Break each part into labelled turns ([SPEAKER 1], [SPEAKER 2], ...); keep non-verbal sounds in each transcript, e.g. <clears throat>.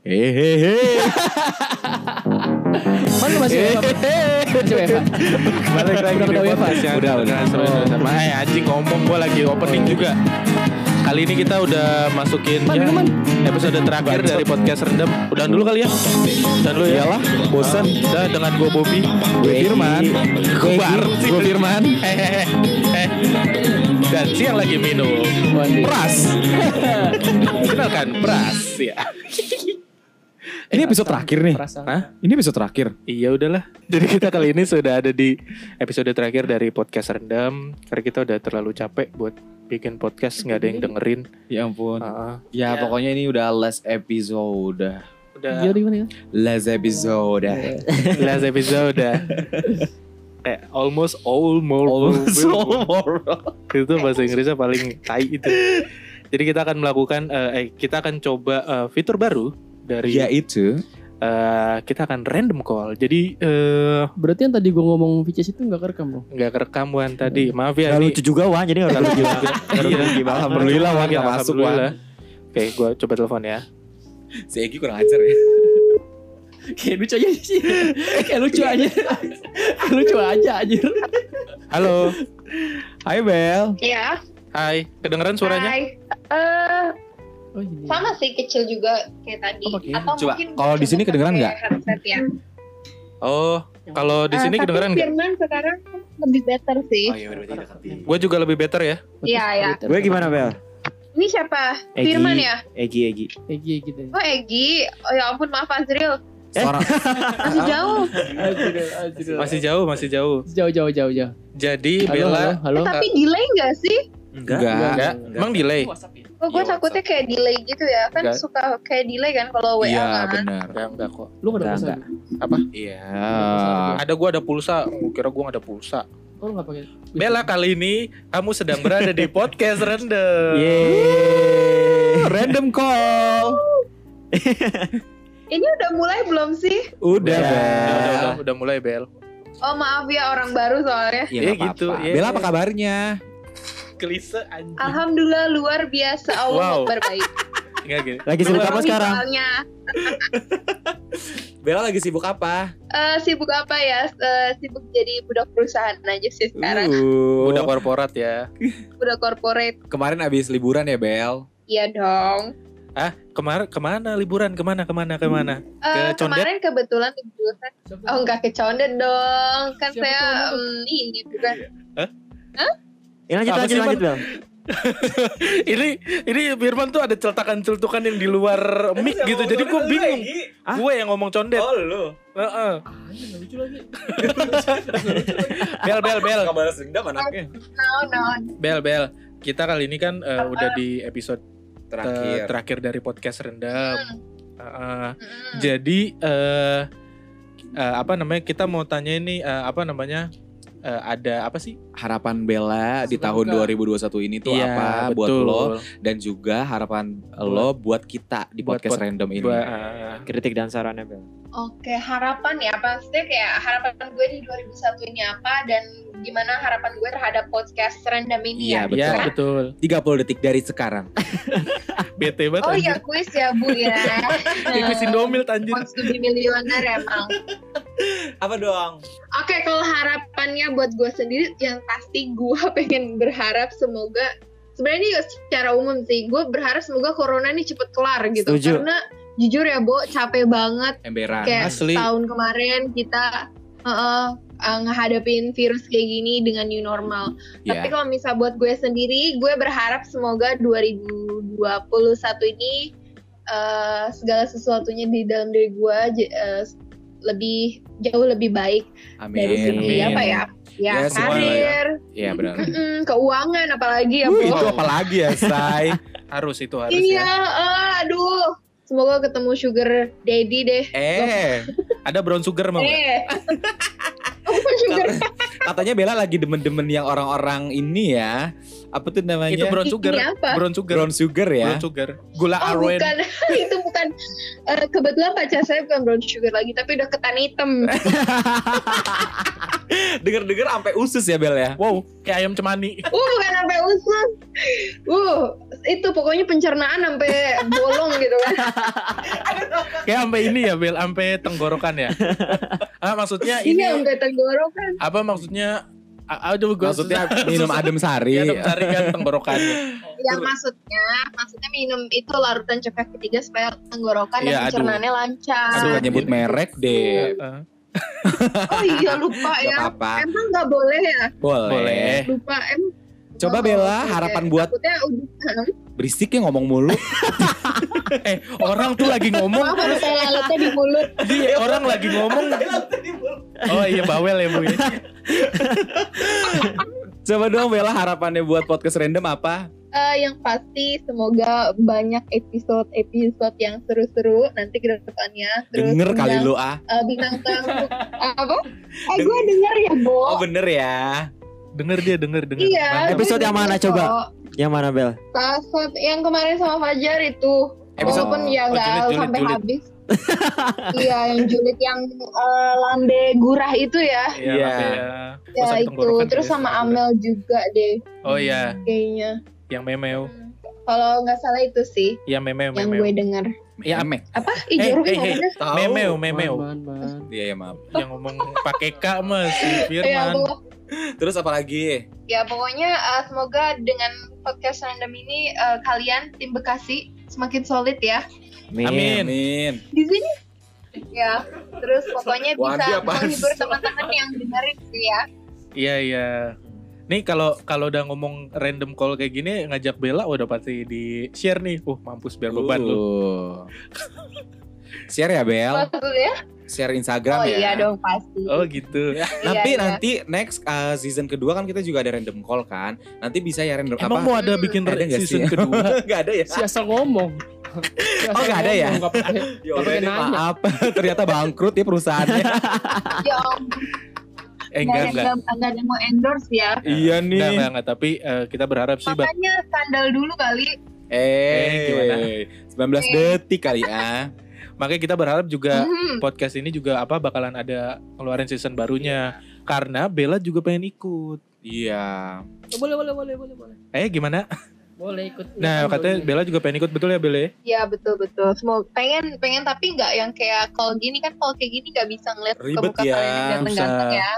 [SPEAKER 1] Hehehe.
[SPEAKER 2] Mana masih.
[SPEAKER 3] Balik lagi
[SPEAKER 2] Udah udah
[SPEAKER 1] Udah, udah.
[SPEAKER 3] sama eh anjing ngomong gue lagi opening juga. Kali ini kita udah masukin
[SPEAKER 2] Man,
[SPEAKER 3] ya,
[SPEAKER 2] minuman.
[SPEAKER 3] episode terakhir dari podcast rendam. Udah dulu kali ya. Udah dulu ya.
[SPEAKER 1] Iyalah, bosan.
[SPEAKER 3] Udah dengan gue Bobby.
[SPEAKER 1] Gue Firman.
[SPEAKER 3] Gue sih.
[SPEAKER 1] Gue Firman.
[SPEAKER 3] Hehehe. Eh. Dan siang lagi minum.
[SPEAKER 1] Pras. <laughs>
[SPEAKER 3] Kenalkan Pras ya.
[SPEAKER 1] Ini episode terakhir nih.
[SPEAKER 2] Perasaan.
[SPEAKER 3] Hah?
[SPEAKER 1] Ini episode terakhir.
[SPEAKER 3] Iya udahlah. Jadi kita kali ini sudah ada di episode terakhir dari podcast rendam. Karena kita udah terlalu capek buat bikin podcast nggak ada yang dengerin.
[SPEAKER 1] Ya ampun.
[SPEAKER 3] Ah,
[SPEAKER 1] Ya,
[SPEAKER 3] Ya.
[SPEAKER 1] pokoknya ini udah last episode.
[SPEAKER 3] udah
[SPEAKER 2] Gimana gimana ya?
[SPEAKER 1] Last episode. <laughs>
[SPEAKER 3] last episode. Kayak almost almost
[SPEAKER 1] Almost all
[SPEAKER 3] itu bahasa Inggrisnya paling tai itu. Jadi kita akan melakukan eh, eh, kita akan coba eh, fitur baru dari
[SPEAKER 1] Yaitu
[SPEAKER 3] eh, kita akan random call. Jadi eh
[SPEAKER 2] Berarti yang tadi gue ngomong VCS itu gak kerekam bro?
[SPEAKER 3] nggak kerekam Wan tadi. Maaf ya
[SPEAKER 4] Gak lucu juga Wan, jadi gak
[SPEAKER 3] Nggak
[SPEAKER 4] lucu juga. <laughs>
[SPEAKER 3] juga.
[SPEAKER 4] Iya.
[SPEAKER 1] Alhamdulillah, Wan, nggak masuk, Wan.
[SPEAKER 3] Alhamdulillah. Oke, gua coba telepon ya.
[SPEAKER 1] si Egi kurang ajar ya. <laughs>
[SPEAKER 2] Kayak lucu aja sih. Kayak lucu aja. Kayak lucu aja anjir.
[SPEAKER 3] Halo.
[SPEAKER 1] Hai Bel.
[SPEAKER 5] Iya.
[SPEAKER 3] Hai, kedengeran suaranya?
[SPEAKER 5] Hai. Eh,
[SPEAKER 2] Oh ini.
[SPEAKER 5] sama sih kecil juga kayak tadi.
[SPEAKER 2] Oh, pakai.
[SPEAKER 5] Atau
[SPEAKER 1] Coba,
[SPEAKER 5] mungkin
[SPEAKER 1] kalau di sini kedengeran nggak?
[SPEAKER 5] Ya.
[SPEAKER 3] Oh, kalau di
[SPEAKER 5] Eh,
[SPEAKER 3] sini
[SPEAKER 5] tapi
[SPEAKER 3] kedengeran nggak?
[SPEAKER 5] Firman sekarang lebih better sih.
[SPEAKER 1] iya berarti deketin.
[SPEAKER 3] Gue juga lebih better ya.
[SPEAKER 5] Iya, iya.
[SPEAKER 4] Gue gimana Bel?
[SPEAKER 5] Ini siapa?
[SPEAKER 4] Egi.
[SPEAKER 5] Firman ya?
[SPEAKER 4] Egi, Egi.
[SPEAKER 2] Egi gitu.
[SPEAKER 5] Oh Egi. Oh ya ampun maaf Azril.
[SPEAKER 1] Seorang <laughs>
[SPEAKER 5] Masih jauh.
[SPEAKER 3] Masih jauh, masih jauh.
[SPEAKER 2] jauh jauh jauh jauh.
[SPEAKER 3] Jadi
[SPEAKER 2] Halo,
[SPEAKER 3] Bella
[SPEAKER 2] halo, halo.
[SPEAKER 5] Eh, tapi delay nggak sih?
[SPEAKER 1] enggak.
[SPEAKER 3] enggak, emang delay?
[SPEAKER 5] Oh, gue
[SPEAKER 1] Iya,
[SPEAKER 5] takutnya kayak delay gitu ya. Kan
[SPEAKER 3] Nggak.
[SPEAKER 5] suka kayak delay kan kalau WA
[SPEAKER 1] Iya
[SPEAKER 5] kan.
[SPEAKER 1] benar.
[SPEAKER 3] Enggak, enggak kok.
[SPEAKER 2] Lu gak ada
[SPEAKER 4] Enggak,
[SPEAKER 2] pulsa?
[SPEAKER 1] Iya.
[SPEAKER 3] Ada gua ada pulsa, gua kira gua nggak ada pulsa.
[SPEAKER 2] Oh lu gak pakai?
[SPEAKER 3] Bella kali ini kamu sedang berada di podcast random.
[SPEAKER 4] Yeay.
[SPEAKER 1] Random call.
[SPEAKER 5] Ini udah mulai belum sih?
[SPEAKER 1] Udah,
[SPEAKER 4] Udah.
[SPEAKER 3] Udah, udah,
[SPEAKER 1] Bel.
[SPEAKER 3] udah, udah mulai Bel.
[SPEAKER 5] Oh maaf ya orang baru soalnya.
[SPEAKER 1] Iya
[SPEAKER 3] Iya,
[SPEAKER 1] nggak
[SPEAKER 3] gitu, iya,
[SPEAKER 1] Bella
[SPEAKER 3] iya.
[SPEAKER 1] apa kabarnya?
[SPEAKER 3] Klise anjing.
[SPEAKER 5] Alhamdulillah luar biasa. Allah
[SPEAKER 3] Wow.
[SPEAKER 5] berbaik.
[SPEAKER 3] Enggak gini.
[SPEAKER 4] Lagi sibuk apa sekarang?
[SPEAKER 5] soalnya. <laughs>
[SPEAKER 1] Bella lagi sibuk apa?
[SPEAKER 5] Eh, sibuk apa ya? Eh, sibuk jadi budak perusahaan aja sih sekarang.
[SPEAKER 1] Uh,
[SPEAKER 3] Udah korporat ya. <laughs>
[SPEAKER 5] Budak corporate.
[SPEAKER 1] kemarin abis liburan ya Bel?
[SPEAKER 5] Iya dong.
[SPEAKER 3] Ah, kemar ke mana liburan? Ke mana ke mana ke mana?
[SPEAKER 5] Eh,
[SPEAKER 3] Ke Condet?
[SPEAKER 5] kemarin kebetulan liburan. Oh enggak ke Condet dong. Kan
[SPEAKER 2] Siapa
[SPEAKER 5] saya
[SPEAKER 2] tuh?
[SPEAKER 5] mm, ini bukan.
[SPEAKER 4] Ya lanjut,
[SPEAKER 3] Apa
[SPEAKER 4] lanjut,
[SPEAKER 3] sih,
[SPEAKER 4] lanjut Bel. <laughs>
[SPEAKER 3] ini ini Firman tuh ada celtakan-celtukan yang di luar mic gitu. Jadi gue bingung.
[SPEAKER 4] Ah?
[SPEAKER 3] Gue yang ngomong condet.
[SPEAKER 1] Oh lu.
[SPEAKER 3] Heeh.
[SPEAKER 2] Lucu lagi.
[SPEAKER 3] Bel bel bel.
[SPEAKER 1] Gak balas dendam anaknya.
[SPEAKER 5] No, no.
[SPEAKER 3] Bel bel. Kita kali ini kan eh, udah di episode eh,
[SPEAKER 1] Terakhir.
[SPEAKER 3] terakhir dari podcast rendam.
[SPEAKER 5] Hmm.
[SPEAKER 3] Heeh.
[SPEAKER 5] Mm.
[SPEAKER 3] Jadi eh eh, apa namanya? Kita mau tanya ini eh, apa namanya? Eh, ada apa sih?
[SPEAKER 1] Harapan Bella di
[SPEAKER 3] Semoga.
[SPEAKER 1] tahun 2021 ini tuh
[SPEAKER 3] Iya,
[SPEAKER 1] apa buat
[SPEAKER 3] betul.
[SPEAKER 1] lo dan juga harapan lo buat kita di
[SPEAKER 3] Buat-
[SPEAKER 1] podcast
[SPEAKER 3] buat-
[SPEAKER 1] random ini.
[SPEAKER 3] Buat, eh,
[SPEAKER 4] Kritik dan sarannya Bel.
[SPEAKER 5] Oke, harapan ya. Pastinya kayak harapan gue di 2001 ini apa dan gimana harapan gue terhadap podcast random ini
[SPEAKER 1] Iya,
[SPEAKER 5] ya.
[SPEAKER 3] Iya
[SPEAKER 5] Kan?
[SPEAKER 3] betul.
[SPEAKER 1] 30 detik dari sekarang. <laughs>
[SPEAKER 3] Bete banget
[SPEAKER 5] Oh iya kuis ya Bu ya.
[SPEAKER 3] Kayak kuis Indomil anjir.
[SPEAKER 5] Wants to be millionaire emang.
[SPEAKER 1] Apa dong?
[SPEAKER 5] Oke, kalau harapannya buat gue sendiri, yang pasti gue <laughs> pengen berharap semoga sebenarnya ini secara umum sih, gue berharap semoga corona ini cepet kelar gitu.
[SPEAKER 4] Setuju.
[SPEAKER 5] Karena jujur ya, Bo, capek banget
[SPEAKER 1] Emberan.
[SPEAKER 5] kayak
[SPEAKER 3] asli.
[SPEAKER 5] tahun kemarin kita uh, uh, ngehadapin virus kayak gini dengan new normal.
[SPEAKER 1] Ya.
[SPEAKER 5] Tapi kalau misal buat gue sendiri, gue berharap semoga 2021 ini uh, segala sesuatunya di dalam diri gue uh, lebih jauh lebih baik
[SPEAKER 1] Amin.
[SPEAKER 5] dari segi
[SPEAKER 3] Amin.
[SPEAKER 5] apa ya? Ya,
[SPEAKER 1] Ya, semua lah ya.
[SPEAKER 5] karir,
[SPEAKER 1] Iya benar.
[SPEAKER 5] mm-mm, keuangan apalagi ya,
[SPEAKER 1] Uh,
[SPEAKER 5] Bu.
[SPEAKER 1] itu apa lagi ya, Say? <laughs>
[SPEAKER 3] Harus itu harus
[SPEAKER 5] Iya,
[SPEAKER 3] ya.
[SPEAKER 5] ah, aduh. Semoga ketemu sugar daddy deh.
[SPEAKER 1] eh,
[SPEAKER 3] Ada brown sugar mau?
[SPEAKER 5] Eh. <laughs> Sugar
[SPEAKER 1] katanya Bella lagi demen-demen yang orang-orang ini ya. Apa tuh namanya?
[SPEAKER 3] Itu brown sugar. Brown sugar.
[SPEAKER 1] Brown sugar ya.
[SPEAKER 3] Brown sugar. Gula
[SPEAKER 5] Oh
[SPEAKER 3] aren.
[SPEAKER 5] bukan, <laughs> itu bukan. Eh, kebetulan pacar saya bukan brown sugar lagi, tapi udah ketan hitam. <laughs>
[SPEAKER 1] Dengar-dengar sampai usus ya Bel ya.
[SPEAKER 3] Wow, kayak ayam cemani.
[SPEAKER 5] Uh, bukan sampai usus. Uh, itu pokoknya pencernaan sampai bolong gitu kan. <laughs>
[SPEAKER 3] Kayak sampai ini ya, Bel, sampai tenggorokan ya. <laughs> ah, maksudnya ini
[SPEAKER 5] Iya, enggak tenggorokan.
[SPEAKER 3] apa maksudnya? A- Aduh, gua
[SPEAKER 1] Maksudnya
[SPEAKER 3] susah-
[SPEAKER 1] minum
[SPEAKER 3] susah.
[SPEAKER 1] adem sari.
[SPEAKER 3] Ya, adem sari kan tenggorokannya.
[SPEAKER 5] Ya maksudnya, maksudnya minum itu larutan coklat ketiga supaya tenggorokan
[SPEAKER 3] Iya,
[SPEAKER 5] dan
[SPEAKER 3] aduh.
[SPEAKER 5] pencernaannya lancar.
[SPEAKER 1] Suka nyebut merek deh.
[SPEAKER 3] Heeh. <laughs>
[SPEAKER 5] Oh iya lupa
[SPEAKER 1] Gak
[SPEAKER 5] ya.
[SPEAKER 1] apa-apa.
[SPEAKER 5] Emang nggak boleh ya?
[SPEAKER 1] Boleh.
[SPEAKER 3] Boleh.
[SPEAKER 5] Lupa em.
[SPEAKER 1] Coba
[SPEAKER 5] Oh,
[SPEAKER 1] Bella,
[SPEAKER 5] oke.
[SPEAKER 1] harapan buat
[SPEAKER 5] Takutnya udah
[SPEAKER 1] berisik ya ngomong mulu. <laughs>
[SPEAKER 3] Eh, orang tuh lagi ngomong
[SPEAKER 5] Maaf ada tai lalatnya di mulut.
[SPEAKER 3] Iya, orang lagi ngomong. Oh iya, bawel ya, Bu. <laughs>
[SPEAKER 1] Coba dong Bella harapannya buat podcast random apa?
[SPEAKER 5] Eh, yang pasti semoga banyak episode-episode yang seru-seru nanti ke depannya. Terus
[SPEAKER 1] Denger kali lu ah.
[SPEAKER 5] eh, bintang tamu <laughs> apa? Eh gue denger ya, Bo.
[SPEAKER 1] Oh bener ya.
[SPEAKER 3] Denger dia, denger, denger.
[SPEAKER 5] Iya.
[SPEAKER 4] Episode yang mana, coba? Yang mana Bel?
[SPEAKER 5] Pas yang kemarin sama Fajar itu.
[SPEAKER 1] Episode-
[SPEAKER 5] Walaupun ya
[SPEAKER 3] oh,
[SPEAKER 5] nggak
[SPEAKER 3] julid, julid,
[SPEAKER 5] sampai
[SPEAKER 3] julid.
[SPEAKER 5] habis. <laughs> iya, yang julid yang eh, lambe gurah itu ya.
[SPEAKER 3] Iya,
[SPEAKER 1] Iya.
[SPEAKER 3] apa ya.
[SPEAKER 5] Ya
[SPEAKER 3] Masak
[SPEAKER 5] itu. Terus
[SPEAKER 3] ya,
[SPEAKER 5] sama. Amel juga deh
[SPEAKER 3] Oh iya,
[SPEAKER 5] kayaknya.
[SPEAKER 3] Yang memeo.
[SPEAKER 5] Kalau nggak salah itu sih
[SPEAKER 3] Yang memeo,
[SPEAKER 5] yang
[SPEAKER 3] memeo.
[SPEAKER 5] gue denger.
[SPEAKER 3] Ya,
[SPEAKER 1] Ame.
[SPEAKER 5] Apa? Ih,
[SPEAKER 3] Hey, hey, hey. memeo, memeo.
[SPEAKER 1] Iya ya maaf.
[SPEAKER 3] Yang ngomong pakai K mas, si <laughs>
[SPEAKER 5] Ya,
[SPEAKER 3] Firman.
[SPEAKER 5] pokok-
[SPEAKER 1] Terus apa lagi?
[SPEAKER 5] ya pokoknya eh, semoga dengan podcast random ini eh, kalian tim Bekasi semakin solid ya
[SPEAKER 3] Amin.
[SPEAKER 1] Amin.
[SPEAKER 5] di sini. Ya, terus pokoknya bisa menghibur
[SPEAKER 1] sih?
[SPEAKER 5] teman-teman yang dengerin gitu ya.
[SPEAKER 3] Iya, iya. Nih kalau kalau udah ngomong random call kayak gini ngajak Bella udah pasti di share nih. Uh, mampus biar beban lu.
[SPEAKER 1] Uh. Share ya Bel.
[SPEAKER 5] Maksudnya?
[SPEAKER 1] Share Instagram
[SPEAKER 5] Oh
[SPEAKER 1] ya.
[SPEAKER 5] iya dong pasti.
[SPEAKER 3] Oh gitu.
[SPEAKER 1] Nanti
[SPEAKER 5] Iya, iya.
[SPEAKER 1] nanti next uh, season kedua kan kita juga ada random call kan. Nanti bisa ya random
[SPEAKER 3] Emang
[SPEAKER 1] apa?
[SPEAKER 3] mau ada
[SPEAKER 5] Hmm.
[SPEAKER 3] bikin
[SPEAKER 1] Ada nggak
[SPEAKER 3] season
[SPEAKER 1] sih?
[SPEAKER 3] kedua? <laughs>
[SPEAKER 1] Gak ada ya.
[SPEAKER 2] Si asal ngomong.
[SPEAKER 1] Oh, nggak ada ya?
[SPEAKER 2] nggak pakai- <laughs>
[SPEAKER 1] Ya
[SPEAKER 2] nanya.
[SPEAKER 1] maaf. <laughs> Ternyata bangkrut ya perusahaannya.
[SPEAKER 5] Ya ampun,
[SPEAKER 3] Eh
[SPEAKER 5] nggak
[SPEAKER 3] enggak
[SPEAKER 5] ada
[SPEAKER 3] enggak.
[SPEAKER 5] nggak ada mau endorse ya.
[SPEAKER 1] iya
[SPEAKER 3] Enggak,
[SPEAKER 1] nih.
[SPEAKER 3] enggak, enggak. Tapi eh, kita berharap sih
[SPEAKER 5] Makanya skandal dulu kali.
[SPEAKER 1] Eh,
[SPEAKER 3] gimana?
[SPEAKER 1] 19 detik kali ya.
[SPEAKER 3] makanya kita berharap juga
[SPEAKER 5] Mhm.
[SPEAKER 3] podcast ini juga apa bakalan ada ngeluarin season barunya karena Bella juga pengen ikut.
[SPEAKER 1] Iya.
[SPEAKER 2] Oh, boleh, boleh, boleh, boleh, boleh.
[SPEAKER 3] Eh gimana?
[SPEAKER 2] Boleh ikut.
[SPEAKER 3] Nah,
[SPEAKER 2] Boleh.
[SPEAKER 3] katanya Bella juga pengen ikut betul ya Bella? ya?
[SPEAKER 5] Ya betul betul. Semoga pengen pengen tapi nggak yang kayak kalau gini kan kalau kayak gini nggak bisa ngeliat ke
[SPEAKER 1] Ribet
[SPEAKER 5] muka
[SPEAKER 1] ya,
[SPEAKER 5] kalian yang ganteng-ganteng ya.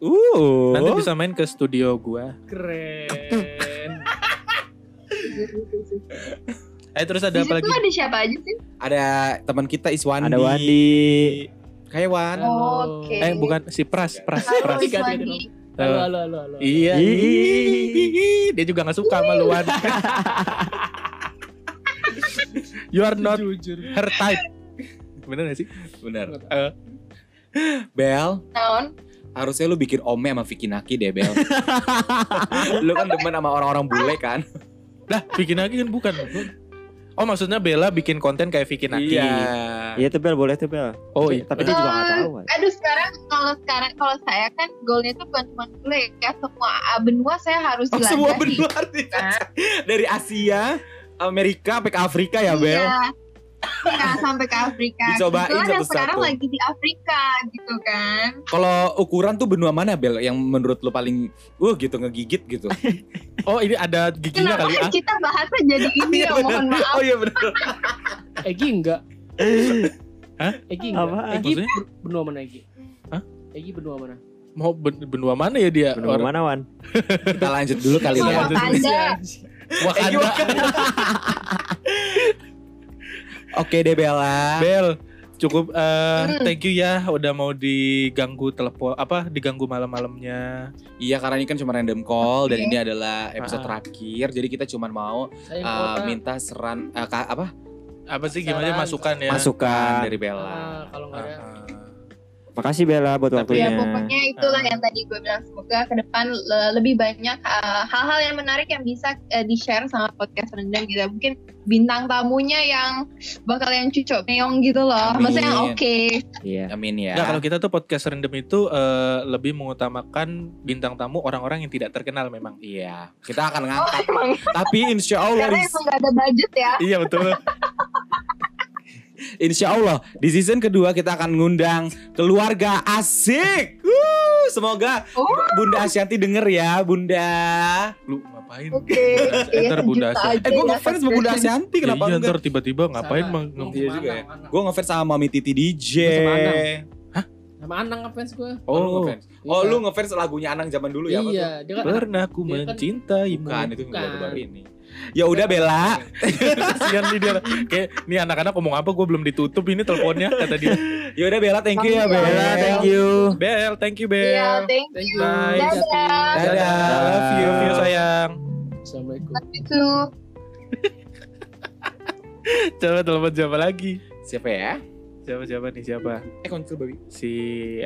[SPEAKER 1] Uh.
[SPEAKER 3] Nanti bisa main ke studio gua.
[SPEAKER 2] Keren. <laughs>
[SPEAKER 3] Eh terus ada
[SPEAKER 5] Di
[SPEAKER 3] apa lagi?
[SPEAKER 5] ada siapa aja sih?
[SPEAKER 1] Ada teman kita Iswandi.
[SPEAKER 4] Ada Wandi.
[SPEAKER 1] Kayak Wan.
[SPEAKER 5] Oh, Oke.
[SPEAKER 3] Eh bukan si Pras, Pras,
[SPEAKER 5] Halo,
[SPEAKER 3] Pras.
[SPEAKER 5] Iswandi.
[SPEAKER 2] Halo, halo, halo, halo.
[SPEAKER 3] Iya. Dia juga gak suka sama luan. <laughs> you are not
[SPEAKER 2] Jujur.
[SPEAKER 3] her type. Bener gak sih?
[SPEAKER 1] Bener.
[SPEAKER 3] Eh,
[SPEAKER 1] Bel,
[SPEAKER 5] Naon?
[SPEAKER 1] Harusnya lu bikin ome sama Vicky Naki deh, Bel. <laughs> lu kan demen sama orang-orang bule kan?
[SPEAKER 3] Lah, bikin lagi kan bukan. Oh maksudnya Bella bikin konten kayak Vicky Naki.
[SPEAKER 1] Iya.
[SPEAKER 4] Iya tuh Bel, boleh tuh Bel.
[SPEAKER 3] Oh
[SPEAKER 4] Tapi-
[SPEAKER 3] iya.
[SPEAKER 4] Tapi dia juga gak
[SPEAKER 5] Eh,
[SPEAKER 4] tahu.
[SPEAKER 5] Aduh sekarang kalau sekarang kalau saya kan goalnya tuh bukan cuma dulu ya semua benua saya harus
[SPEAKER 1] Oh, semua benua nih.
[SPEAKER 5] Kan?
[SPEAKER 1] Dari Asia, Amerika, sampai ke Afrika ya, Bel.
[SPEAKER 5] Iya. Iya, sampai ke Afrika.
[SPEAKER 1] Dicobain
[SPEAKER 5] Kebetulan yang sekarang lagi di Afrika gitu kan.
[SPEAKER 1] Kalau ukuran tuh benua mana, Bel? Yang menurut lu paling uh gitu ngegigit gitu.
[SPEAKER 3] Oh ini ada giginya
[SPEAKER 5] Kenapa
[SPEAKER 3] kali ah.
[SPEAKER 5] kita bahasnya jadi <laughs> ini
[SPEAKER 1] Iya,
[SPEAKER 5] ya
[SPEAKER 1] bener.
[SPEAKER 5] mohon maaf.
[SPEAKER 1] Oh iya bener.
[SPEAKER 2] Egi enggak?
[SPEAKER 3] Hah?
[SPEAKER 2] Egi enggak?
[SPEAKER 4] Apa?
[SPEAKER 2] Egi
[SPEAKER 3] Maksudnya?
[SPEAKER 2] ben- benua mana Egi?
[SPEAKER 3] Hah?
[SPEAKER 2] Egi benua mana?
[SPEAKER 3] Mau ben- benua mana ya dia?
[SPEAKER 4] Benua
[SPEAKER 3] Orang-
[SPEAKER 4] mana Wan? <laughs>
[SPEAKER 1] Kita lanjut dulu kali ya.
[SPEAKER 5] Wakanda.
[SPEAKER 3] Wakanda. <laughs>
[SPEAKER 1] Oke deh Bella.
[SPEAKER 3] Bel, cukup eh,
[SPEAKER 5] Hmm.
[SPEAKER 3] thank you ya udah mau diganggu telepon apa diganggu malam-malamnya.
[SPEAKER 1] Iya karena ini kan cuma random call dan
[SPEAKER 5] Oke.
[SPEAKER 1] ini adalah episode
[SPEAKER 3] Ah.
[SPEAKER 1] terakhir. Jadi kita cuma mau uh, minta seran uh, apa
[SPEAKER 3] Apa sih gimana
[SPEAKER 2] Saran.
[SPEAKER 3] masukan ya?
[SPEAKER 1] masukan dari
[SPEAKER 2] Ah,
[SPEAKER 1] Bella.
[SPEAKER 2] kalau nggak ada.
[SPEAKER 3] Ah,
[SPEAKER 4] Makasih Bella buat
[SPEAKER 3] Tapi-
[SPEAKER 5] Ya
[SPEAKER 4] waktunya.
[SPEAKER 5] pokoknya itulah
[SPEAKER 3] Ah.
[SPEAKER 5] yang tadi gue bilang semoga ke depan le- lebih banyak uh, hal-hal yang menarik yang bisa uh, di-share sama podcast rendang gitu. Mungkin bintang tamunya yang bakal yang cucok meong gitu loh.
[SPEAKER 1] Amin.
[SPEAKER 5] Maksudnya yang oke.
[SPEAKER 4] Iya.
[SPEAKER 1] Amin ya.
[SPEAKER 3] Nggak, kalau kita tuh podcast random itu eh, lebih mengutamakan bintang tamu orang-orang yang tidak terkenal memang.
[SPEAKER 1] Iya, kita akan
[SPEAKER 5] Oh
[SPEAKER 1] ngangkat.
[SPEAKER 5] emang
[SPEAKER 1] Tapi insya Allah,
[SPEAKER 5] karena emang gak ada budget ya.
[SPEAKER 3] iya betul. <laughs>
[SPEAKER 1] insya Allah di season kedua kita akan ngundang keluarga asik. Wuh, semoga
[SPEAKER 5] Oh.
[SPEAKER 1] Bunda Asyanti denger ya, Bunda.
[SPEAKER 3] Lu ngapain?
[SPEAKER 5] Oke. <laughs> Iya,
[SPEAKER 3] Ntar Bunda
[SPEAKER 5] juta
[SPEAKER 3] Asyanti.
[SPEAKER 1] Eh, gue
[SPEAKER 5] ya,
[SPEAKER 1] ngefans sama Bunda Asyanti,
[SPEAKER 3] Ya
[SPEAKER 1] kenapa
[SPEAKER 3] iya, ntar tiba-tiba ngapain?
[SPEAKER 2] Lu
[SPEAKER 1] Iya juga ya. Gue ngefans sama Mami Titi DJ.
[SPEAKER 2] Sama Anang. Sama Anang ngefans gue.
[SPEAKER 1] Oh, lu
[SPEAKER 3] Oh.
[SPEAKER 1] ngefans. Oh, lu ngefans lagunya Anang zaman dulu ya? apa
[SPEAKER 2] Iya,
[SPEAKER 1] tuh?
[SPEAKER 2] dia kan
[SPEAKER 3] Pernah aku
[SPEAKER 2] Dia kan-
[SPEAKER 3] mencintaimu.
[SPEAKER 1] Bukan, itu
[SPEAKER 2] Bukan.
[SPEAKER 1] baru-baru ini. Ya udah Bella. <laughs>
[SPEAKER 3] Kasian nih dia. Kayak nih anak-anak ngomong apa gue belum ditutup ini teleponnya kata dia.
[SPEAKER 1] Ya udah Bella, thank you ya
[SPEAKER 5] Thank you.
[SPEAKER 1] Bella.
[SPEAKER 4] Bella, thank you.
[SPEAKER 3] Bel, thank you
[SPEAKER 5] Iya,
[SPEAKER 3] Bel.
[SPEAKER 5] thank
[SPEAKER 2] Thank
[SPEAKER 5] you.
[SPEAKER 2] you.
[SPEAKER 3] Bye.
[SPEAKER 5] Dadah.
[SPEAKER 1] Dadah.
[SPEAKER 3] Love you, love you sayang.
[SPEAKER 2] Assalamualaikum.
[SPEAKER 5] Itu.
[SPEAKER 3] Coba telepon siapa lagi?
[SPEAKER 1] Siapa ya?
[SPEAKER 3] Siapa siapa nih siapa?
[SPEAKER 1] Eh, konsul babi.
[SPEAKER 3] Si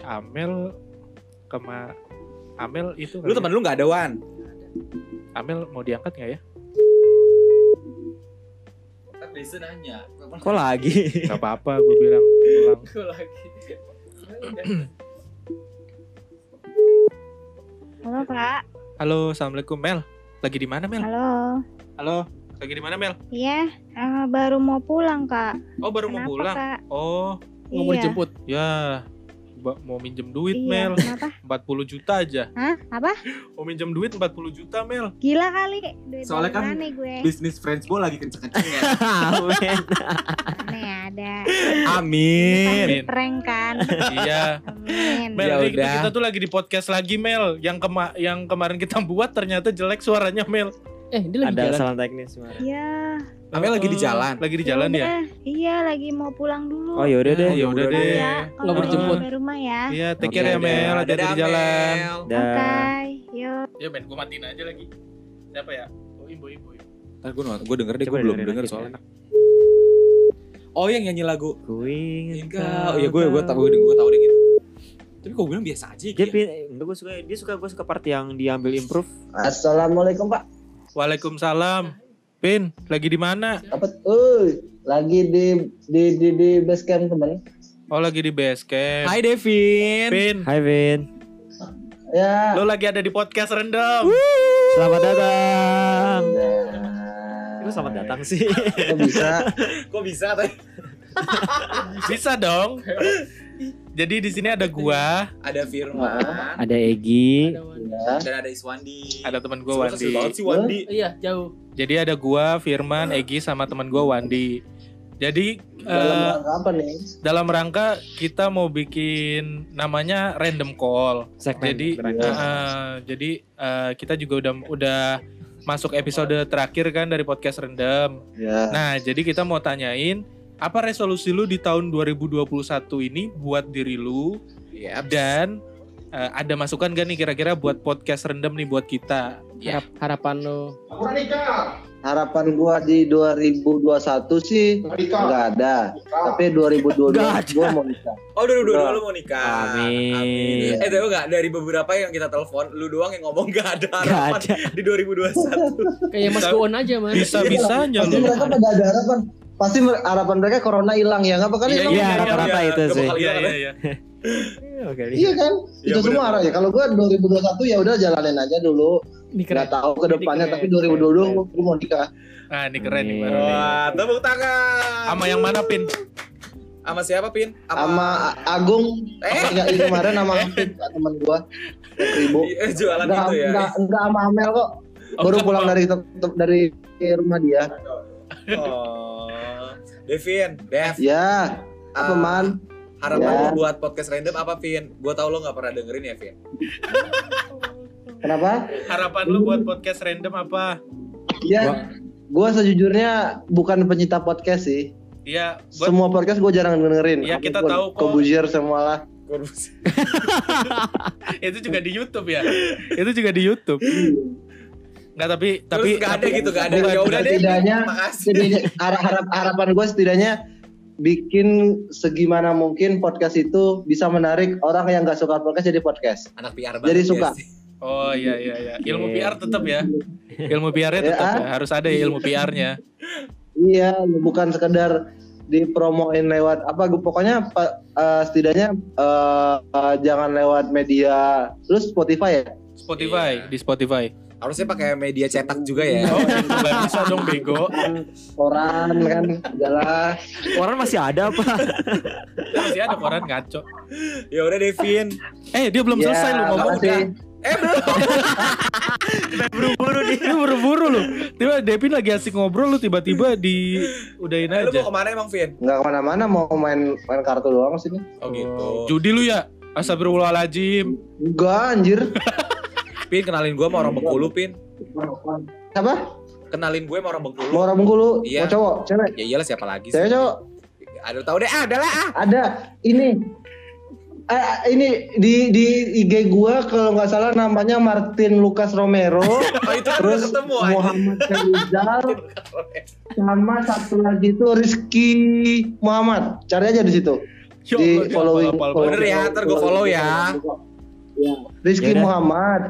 [SPEAKER 3] Amel kema Amel itu
[SPEAKER 1] Lu teman lu gak ada Wan?
[SPEAKER 3] Amel mau diangkat nggak ya?
[SPEAKER 1] Desa nanya.
[SPEAKER 4] Kok lagi?
[SPEAKER 3] Gak apa-apa gue bilang pulang. <laughs>
[SPEAKER 2] Gue lagi.
[SPEAKER 6] Halo Kak,
[SPEAKER 3] Halo, assalamualaikum Mel. Lagi di mana Mel?
[SPEAKER 6] halo.
[SPEAKER 3] Halo, lagi di mana Mel?
[SPEAKER 6] Iya, eh, baru mau pulang Kak.
[SPEAKER 3] Oh baru mau
[SPEAKER 6] Kenapa
[SPEAKER 3] pulang.
[SPEAKER 6] Kak?
[SPEAKER 3] Oh
[SPEAKER 2] Nggak mau
[SPEAKER 6] Iya.
[SPEAKER 2] dijemput.
[SPEAKER 3] ya, mau minjem duit
[SPEAKER 6] Iya,
[SPEAKER 3] Mel.
[SPEAKER 6] kenapa?
[SPEAKER 3] 40 juta aja.
[SPEAKER 6] Hah? Apa?
[SPEAKER 3] Mau minjem duit 40 juta Mel.
[SPEAKER 6] Gila kali. Duit
[SPEAKER 1] Soalnya kan
[SPEAKER 6] mana gue?
[SPEAKER 1] Bisnis friends gue lagi kenceng-kencengnya. <laughs>
[SPEAKER 4] Amin.
[SPEAKER 6] Aneh ada.
[SPEAKER 1] Amin.
[SPEAKER 6] Pasti prank kan?
[SPEAKER 3] iya.
[SPEAKER 6] Amin.
[SPEAKER 3] Mel,
[SPEAKER 1] Ya
[SPEAKER 3] kita, kita tuh lagi di podcast lagi Mel. Yang kema yang kemarin kita buat ternyata jelek suaranya Mel.
[SPEAKER 2] Eh, dia lagi
[SPEAKER 4] Ada
[SPEAKER 2] jalan.
[SPEAKER 4] salah teknis kemarin.
[SPEAKER 6] Iya.
[SPEAKER 1] Amel lagi di jalan.
[SPEAKER 3] Lagi di jalan ya?
[SPEAKER 6] Iya, lagi mau pulang dulu.
[SPEAKER 4] Oh yaudah deh.
[SPEAKER 3] ya udah deh.
[SPEAKER 6] Ya,
[SPEAKER 2] Nggak
[SPEAKER 6] kalau
[SPEAKER 2] mau dijemput.
[SPEAKER 6] sampai rumah ya.
[SPEAKER 3] Iya, take care ya. Mel. Hati-hati di jalan.
[SPEAKER 6] Oke,
[SPEAKER 4] Dah.
[SPEAKER 6] yuk.
[SPEAKER 3] Ya men, gue matiin aja lagi. Siapa ya? Oh, ibu ibu.
[SPEAKER 1] Ntar gue gue denger deh, gue belum denger soalnya. Oh yang nyanyi lagu
[SPEAKER 4] Ku ingin
[SPEAKER 1] Enggak, oh ya gue gue tahu gue tahu deh gitu. Tapi kok bilang biasa aja
[SPEAKER 4] Dia
[SPEAKER 1] gitu.
[SPEAKER 4] pin, enggak gue suka dia suka gue suka part yang diambil improve.
[SPEAKER 7] Assalamualaikum Pak.
[SPEAKER 3] Waalaikumsalam. Pin, lagi di mana?
[SPEAKER 7] Apa? Uh, lagi di di di di base camp teman.
[SPEAKER 3] Oh, lagi di base camp.
[SPEAKER 1] Hai Devin.
[SPEAKER 3] Pin,
[SPEAKER 4] Hai Vin.
[SPEAKER 7] Ya.
[SPEAKER 3] lo lagi ada di podcast rendam.
[SPEAKER 4] Selamat datang.
[SPEAKER 7] Nah,
[SPEAKER 4] Kok selamat datang sih?
[SPEAKER 7] kok bisa? <laughs>
[SPEAKER 1] Kok bisa tadi? <laughs>
[SPEAKER 3] Bisa dong. <laughs> Jadi di sini ada gua,
[SPEAKER 1] Ada Firman
[SPEAKER 4] Ada Egi.
[SPEAKER 1] Dan ada Iswandi.
[SPEAKER 3] ada teman
[SPEAKER 1] kecil
[SPEAKER 3] Wandi.
[SPEAKER 1] banget sih Wandi.
[SPEAKER 2] Iya, jauh.
[SPEAKER 3] Jadi ada gua, Firman, Egi sama teman gua Wandi. Jadi
[SPEAKER 7] Dalam
[SPEAKER 3] eh,
[SPEAKER 7] rangka apa nih?
[SPEAKER 3] dalam rangka kita mau bikin namanya random call.
[SPEAKER 4] Segmen.
[SPEAKER 3] Jadi eh, jadi eh, kita juga udah udah masuk episode terakhir kan dari podcast rendam.
[SPEAKER 7] Ya.
[SPEAKER 3] Nah, jadi kita mau tanyain apa resolusi lu di tahun 2021 ini buat diri lu
[SPEAKER 1] Iya.
[SPEAKER 3] dan eh, ada masukan gak nih kira-kira buat podcast rendam nih buat kita?
[SPEAKER 1] Ya.
[SPEAKER 2] Harap, harapan lo.
[SPEAKER 7] Harapan gua di 2021 sih nggak ada. Tapi 2022 gua mau nikah.
[SPEAKER 1] Oh, dulu dulu lu mau nikah.
[SPEAKER 4] Amin.
[SPEAKER 1] Eh, tapi enggak dari beberapa yang kita telepon, lu doang yang ngomong gak ada
[SPEAKER 4] Gak
[SPEAKER 1] harapan
[SPEAKER 4] ada.
[SPEAKER 1] di 2021.
[SPEAKER 2] Kayak Mas Goon aja, Mas.
[SPEAKER 3] Bisa-bisanya
[SPEAKER 7] Pasti
[SPEAKER 3] lu.
[SPEAKER 7] mereka pada ada harapan. Pasti harapan mereka corona hilang ya nggak apa kan
[SPEAKER 3] Iya,
[SPEAKER 7] hilang?
[SPEAKER 4] Iya, rata-rata itu
[SPEAKER 1] Gak
[SPEAKER 4] sih.
[SPEAKER 1] bakal
[SPEAKER 3] Iya iya iya.
[SPEAKER 4] Oke.
[SPEAKER 7] Iya kan?
[SPEAKER 1] Iya,
[SPEAKER 7] itu semua
[SPEAKER 1] benar.
[SPEAKER 7] arahnya. Kalau gua 2021 ya udah jalanin aja dulu. Nggak tahu ke depannya tapi
[SPEAKER 2] keren.
[SPEAKER 7] 2022 gua, gua mau nikah.
[SPEAKER 3] Nah, ini keren nih. Baru nih.
[SPEAKER 1] Wah, tepuk tangan.
[SPEAKER 3] Sama yang mana, Pin?
[SPEAKER 1] Sama siapa, Pin?
[SPEAKER 7] Sama Agung
[SPEAKER 1] Eh.
[SPEAKER 7] Enggak ini kemarin sama <laughs> teman gua. Ribu.
[SPEAKER 1] Iya, jualan
[SPEAKER 7] Enggak
[SPEAKER 1] itu ya.
[SPEAKER 7] enggak enggak sama Amel kok.
[SPEAKER 3] Oh,
[SPEAKER 7] Baru pulang dari dari rumah dia.
[SPEAKER 1] Oh. Devin, Dev.
[SPEAKER 7] Ya, apa
[SPEAKER 1] ah,
[SPEAKER 7] man?
[SPEAKER 1] Harapan
[SPEAKER 7] Ya.
[SPEAKER 1] buat podcast random apa, Vin? Gua tau lo gak pernah dengerin ya, Vin.
[SPEAKER 7] Kenapa?
[SPEAKER 3] Harapan lu buat podcast random apa?
[SPEAKER 7] Ya, gua sejujurnya bukan pencinta podcast sih.
[SPEAKER 3] Iya, buat
[SPEAKER 7] Semua podcast gua jarang dengerin.
[SPEAKER 3] Iya, kita
[SPEAKER 7] Apa pun.
[SPEAKER 3] tahu kok.
[SPEAKER 7] Kobuzier semua lah. <laughs>
[SPEAKER 3] itu juga di YouTube ya. itu juga di YouTube. Enggak tapi tapi
[SPEAKER 1] Terus gak ada
[SPEAKER 3] tapi-
[SPEAKER 1] gitu, gak ada. Ya udah deh.
[SPEAKER 7] setidaknya harap, harap harapan gue setidaknya bikin segimana mungkin podcast itu bisa menarik orang yang gak suka podcast jadi podcast.
[SPEAKER 1] Anak PR
[SPEAKER 7] Jadi
[SPEAKER 1] banget
[SPEAKER 7] suka.
[SPEAKER 1] ya sih.
[SPEAKER 3] Oh iya iya iya. Ilmu. PR tetap ya. Ilmu PR-nya
[SPEAKER 7] Ya.
[SPEAKER 3] tetap ya. Harus ada ya ilmu PR-nya.
[SPEAKER 7] Iya, bukan sekedar dipromoin lewat apa gue pokoknya eh, setidaknya eh, eh, jangan lewat media terus Spotify ya
[SPEAKER 3] Spotify,
[SPEAKER 1] Iya.
[SPEAKER 3] di Spotify.
[SPEAKER 1] Harusnya pakai media cetak juga ya.
[SPEAKER 3] Oh, nggak bisa dong bego.
[SPEAKER 7] Koran kan jelas.
[SPEAKER 4] Orang masih ada apa?
[SPEAKER 3] Masih ada koran ngaco.
[SPEAKER 1] ya udah Devin.
[SPEAKER 3] Eh, dia belum selesai lu ngomong.
[SPEAKER 7] makasih.
[SPEAKER 1] Eh belum.
[SPEAKER 3] Buru-buru nih. Dia buru-buru lu. Tiba Devin lagi asik ngobrol lu tiba-tiba di udahin
[SPEAKER 1] Eh, lu
[SPEAKER 3] aja.
[SPEAKER 1] mau ke mana emang Vin?
[SPEAKER 7] Nggak ke mana-mana mau main main kartu doang sini.
[SPEAKER 1] Oh gitu.
[SPEAKER 3] Judi lu ya? Astagfirullahaladzim.
[SPEAKER 7] Enggak anjir. <laughs>
[SPEAKER 1] Pin kenalin gue sama orang Bengkulu Pin.
[SPEAKER 7] Apa?
[SPEAKER 1] Kenalin gue sama orang Bengkulu.
[SPEAKER 7] Mau orang Bengkulu?
[SPEAKER 1] Iya.
[SPEAKER 7] Mau cowok? Cewek?
[SPEAKER 1] Ya iyalah siapa lagi sih?
[SPEAKER 7] Cewek cowok?
[SPEAKER 1] Aduh tahu deh, ada lah ah.
[SPEAKER 7] Ada. Ini. Eh, ini di di IG gua kalau nggak salah namanya Martin Lucas Romero. <laughs>
[SPEAKER 1] Oh itu
[SPEAKER 7] terus
[SPEAKER 1] ketemu.
[SPEAKER 7] Muhammad Rizal <laughs> sama satu lagi itu Rizky Muhammad. Cari aja di situ.
[SPEAKER 3] Yo,
[SPEAKER 7] di
[SPEAKER 3] Allah,
[SPEAKER 7] following.
[SPEAKER 1] Bener ya, ntar gua follow ya.
[SPEAKER 7] Rizky
[SPEAKER 4] Yaudah.
[SPEAKER 7] Muhammad,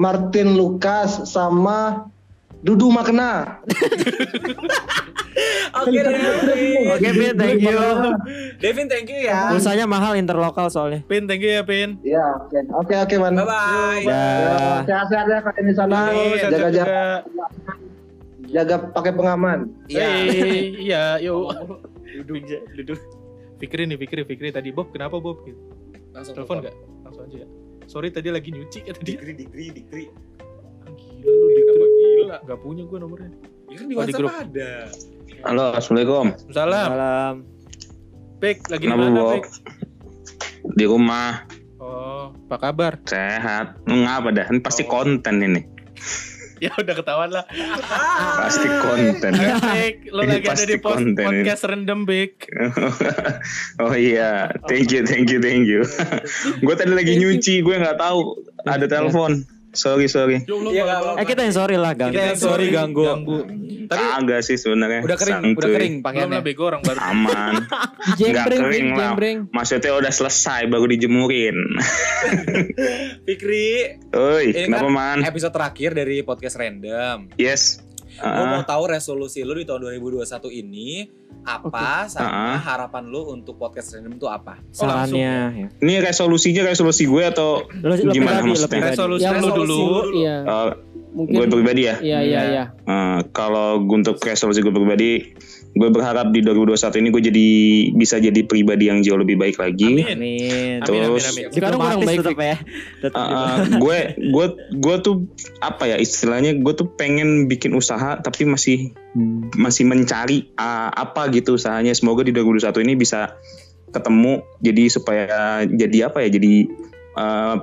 [SPEAKER 7] Martin Lucas sama Dudu Makna.
[SPEAKER 1] Oke Devin.
[SPEAKER 4] Oke, Pin, thank you.
[SPEAKER 1] Devin thank you ya.
[SPEAKER 4] Pulsanya mahal interlokal soalnya.
[SPEAKER 3] Pin, thank you ya Pin.
[SPEAKER 7] Ya, oke, oke, oke, man.
[SPEAKER 1] Bye bye.
[SPEAKER 4] Ya.
[SPEAKER 7] Sehat-sehat ya kalian di sana.
[SPEAKER 3] Yo, sehat-sehat
[SPEAKER 7] Jaga jaga,
[SPEAKER 3] juga.
[SPEAKER 7] jaga pakai pengaman.
[SPEAKER 1] Iya.
[SPEAKER 3] Iya, yuk. <laughs> Duduk, duduk. Fikri nih, Fikri, Fikri tadi Bob, kenapa Bob? Gitu.
[SPEAKER 1] Langsung
[SPEAKER 3] Telepon nggak? Langsung aja ya. Sorry tadi lagi nyuci kata dia.
[SPEAKER 1] Digri, digri, digri.
[SPEAKER 3] Ah, Gila lu di
[SPEAKER 1] Kenapa gila?
[SPEAKER 3] Gak punya gue nomornya.
[SPEAKER 1] Ya kan di
[SPEAKER 3] Oh, di
[SPEAKER 1] WhatsApp
[SPEAKER 3] grup.
[SPEAKER 1] ada.
[SPEAKER 8] Halo, assalamualaikum.
[SPEAKER 3] Salam.
[SPEAKER 4] Salam.
[SPEAKER 3] Pik, lagi di
[SPEAKER 8] Kenapa,
[SPEAKER 3] mana? Pik?
[SPEAKER 8] Di rumah
[SPEAKER 3] Oh, apa kabar?
[SPEAKER 8] sehat. Ngapa dah? Ini pasti
[SPEAKER 3] Oh.
[SPEAKER 8] konten ini. <laughs>
[SPEAKER 3] Ya udah ketahuan lah. <laughs>
[SPEAKER 8] Pasti konten.
[SPEAKER 3] Pik, lo lagi ada di
[SPEAKER 8] konten ini.
[SPEAKER 3] podcast random, Pik. <laughs>
[SPEAKER 8] oh iya, thank you, thank you, thank you. gue tadi lagi nyuci, gue nggak tahu ada telepon. Sorry, sorry.
[SPEAKER 1] Iya.
[SPEAKER 4] Eh kita yang sorry lah gang.
[SPEAKER 1] Kita yang sorry ganggu. Tapi
[SPEAKER 8] Agak sih sebenarnya.
[SPEAKER 1] udah kering, udah
[SPEAKER 8] Santuy.
[SPEAKER 1] kering
[SPEAKER 3] Belum lah
[SPEAKER 1] pakaiannya.
[SPEAKER 3] bego orang baru.
[SPEAKER 8] Aman. <laughs> Nggak kering lah. Maksudnya udah selesai baru dijemurin. <laughs>
[SPEAKER 1] Fikri,
[SPEAKER 8] Oi,
[SPEAKER 1] Ini
[SPEAKER 8] kenapa
[SPEAKER 1] kan
[SPEAKER 8] man?
[SPEAKER 1] episode terakhir dari podcast random.
[SPEAKER 8] Yes.
[SPEAKER 1] Gue
[SPEAKER 8] Ah,
[SPEAKER 1] mau tahu resolusi lu di tahun 2021 ini apa sama
[SPEAKER 8] Ah.
[SPEAKER 1] harapan lu untuk podcast random itu apa?
[SPEAKER 4] Sarannya ya.
[SPEAKER 8] ini resolusinya resolusi gue atau
[SPEAKER 4] lo
[SPEAKER 8] Gimana
[SPEAKER 4] pribadi,
[SPEAKER 8] maksudnya?
[SPEAKER 3] Resolusi
[SPEAKER 2] Yang
[SPEAKER 3] lu
[SPEAKER 1] resolusi
[SPEAKER 3] dulu.
[SPEAKER 1] lu dulu.
[SPEAKER 2] Iya,
[SPEAKER 8] uh,
[SPEAKER 2] mungkin.
[SPEAKER 8] gue pribadi ya?
[SPEAKER 2] Iya, iya, iya.
[SPEAKER 8] Uh, kalau untuk resolusi gue pribadi, gue berharap di 2021 ini gue jadi bisa jadi pribadi yang jauh lebih baik lagi.
[SPEAKER 3] Amin.
[SPEAKER 4] Amin.
[SPEAKER 3] Amin, amin,
[SPEAKER 8] Terus
[SPEAKER 3] amin.
[SPEAKER 2] Sekarang
[SPEAKER 4] Diplomatis
[SPEAKER 2] baik,
[SPEAKER 4] tetap ya. Tetap
[SPEAKER 8] uh, uh, gue gue gue tuh apa ya istilahnya gue tuh pengen bikin usaha tapi masih masih mencari uh, apa gitu usahanya. Semoga di 2021 ini bisa ketemu jadi supaya jadi apa ya jadi uh,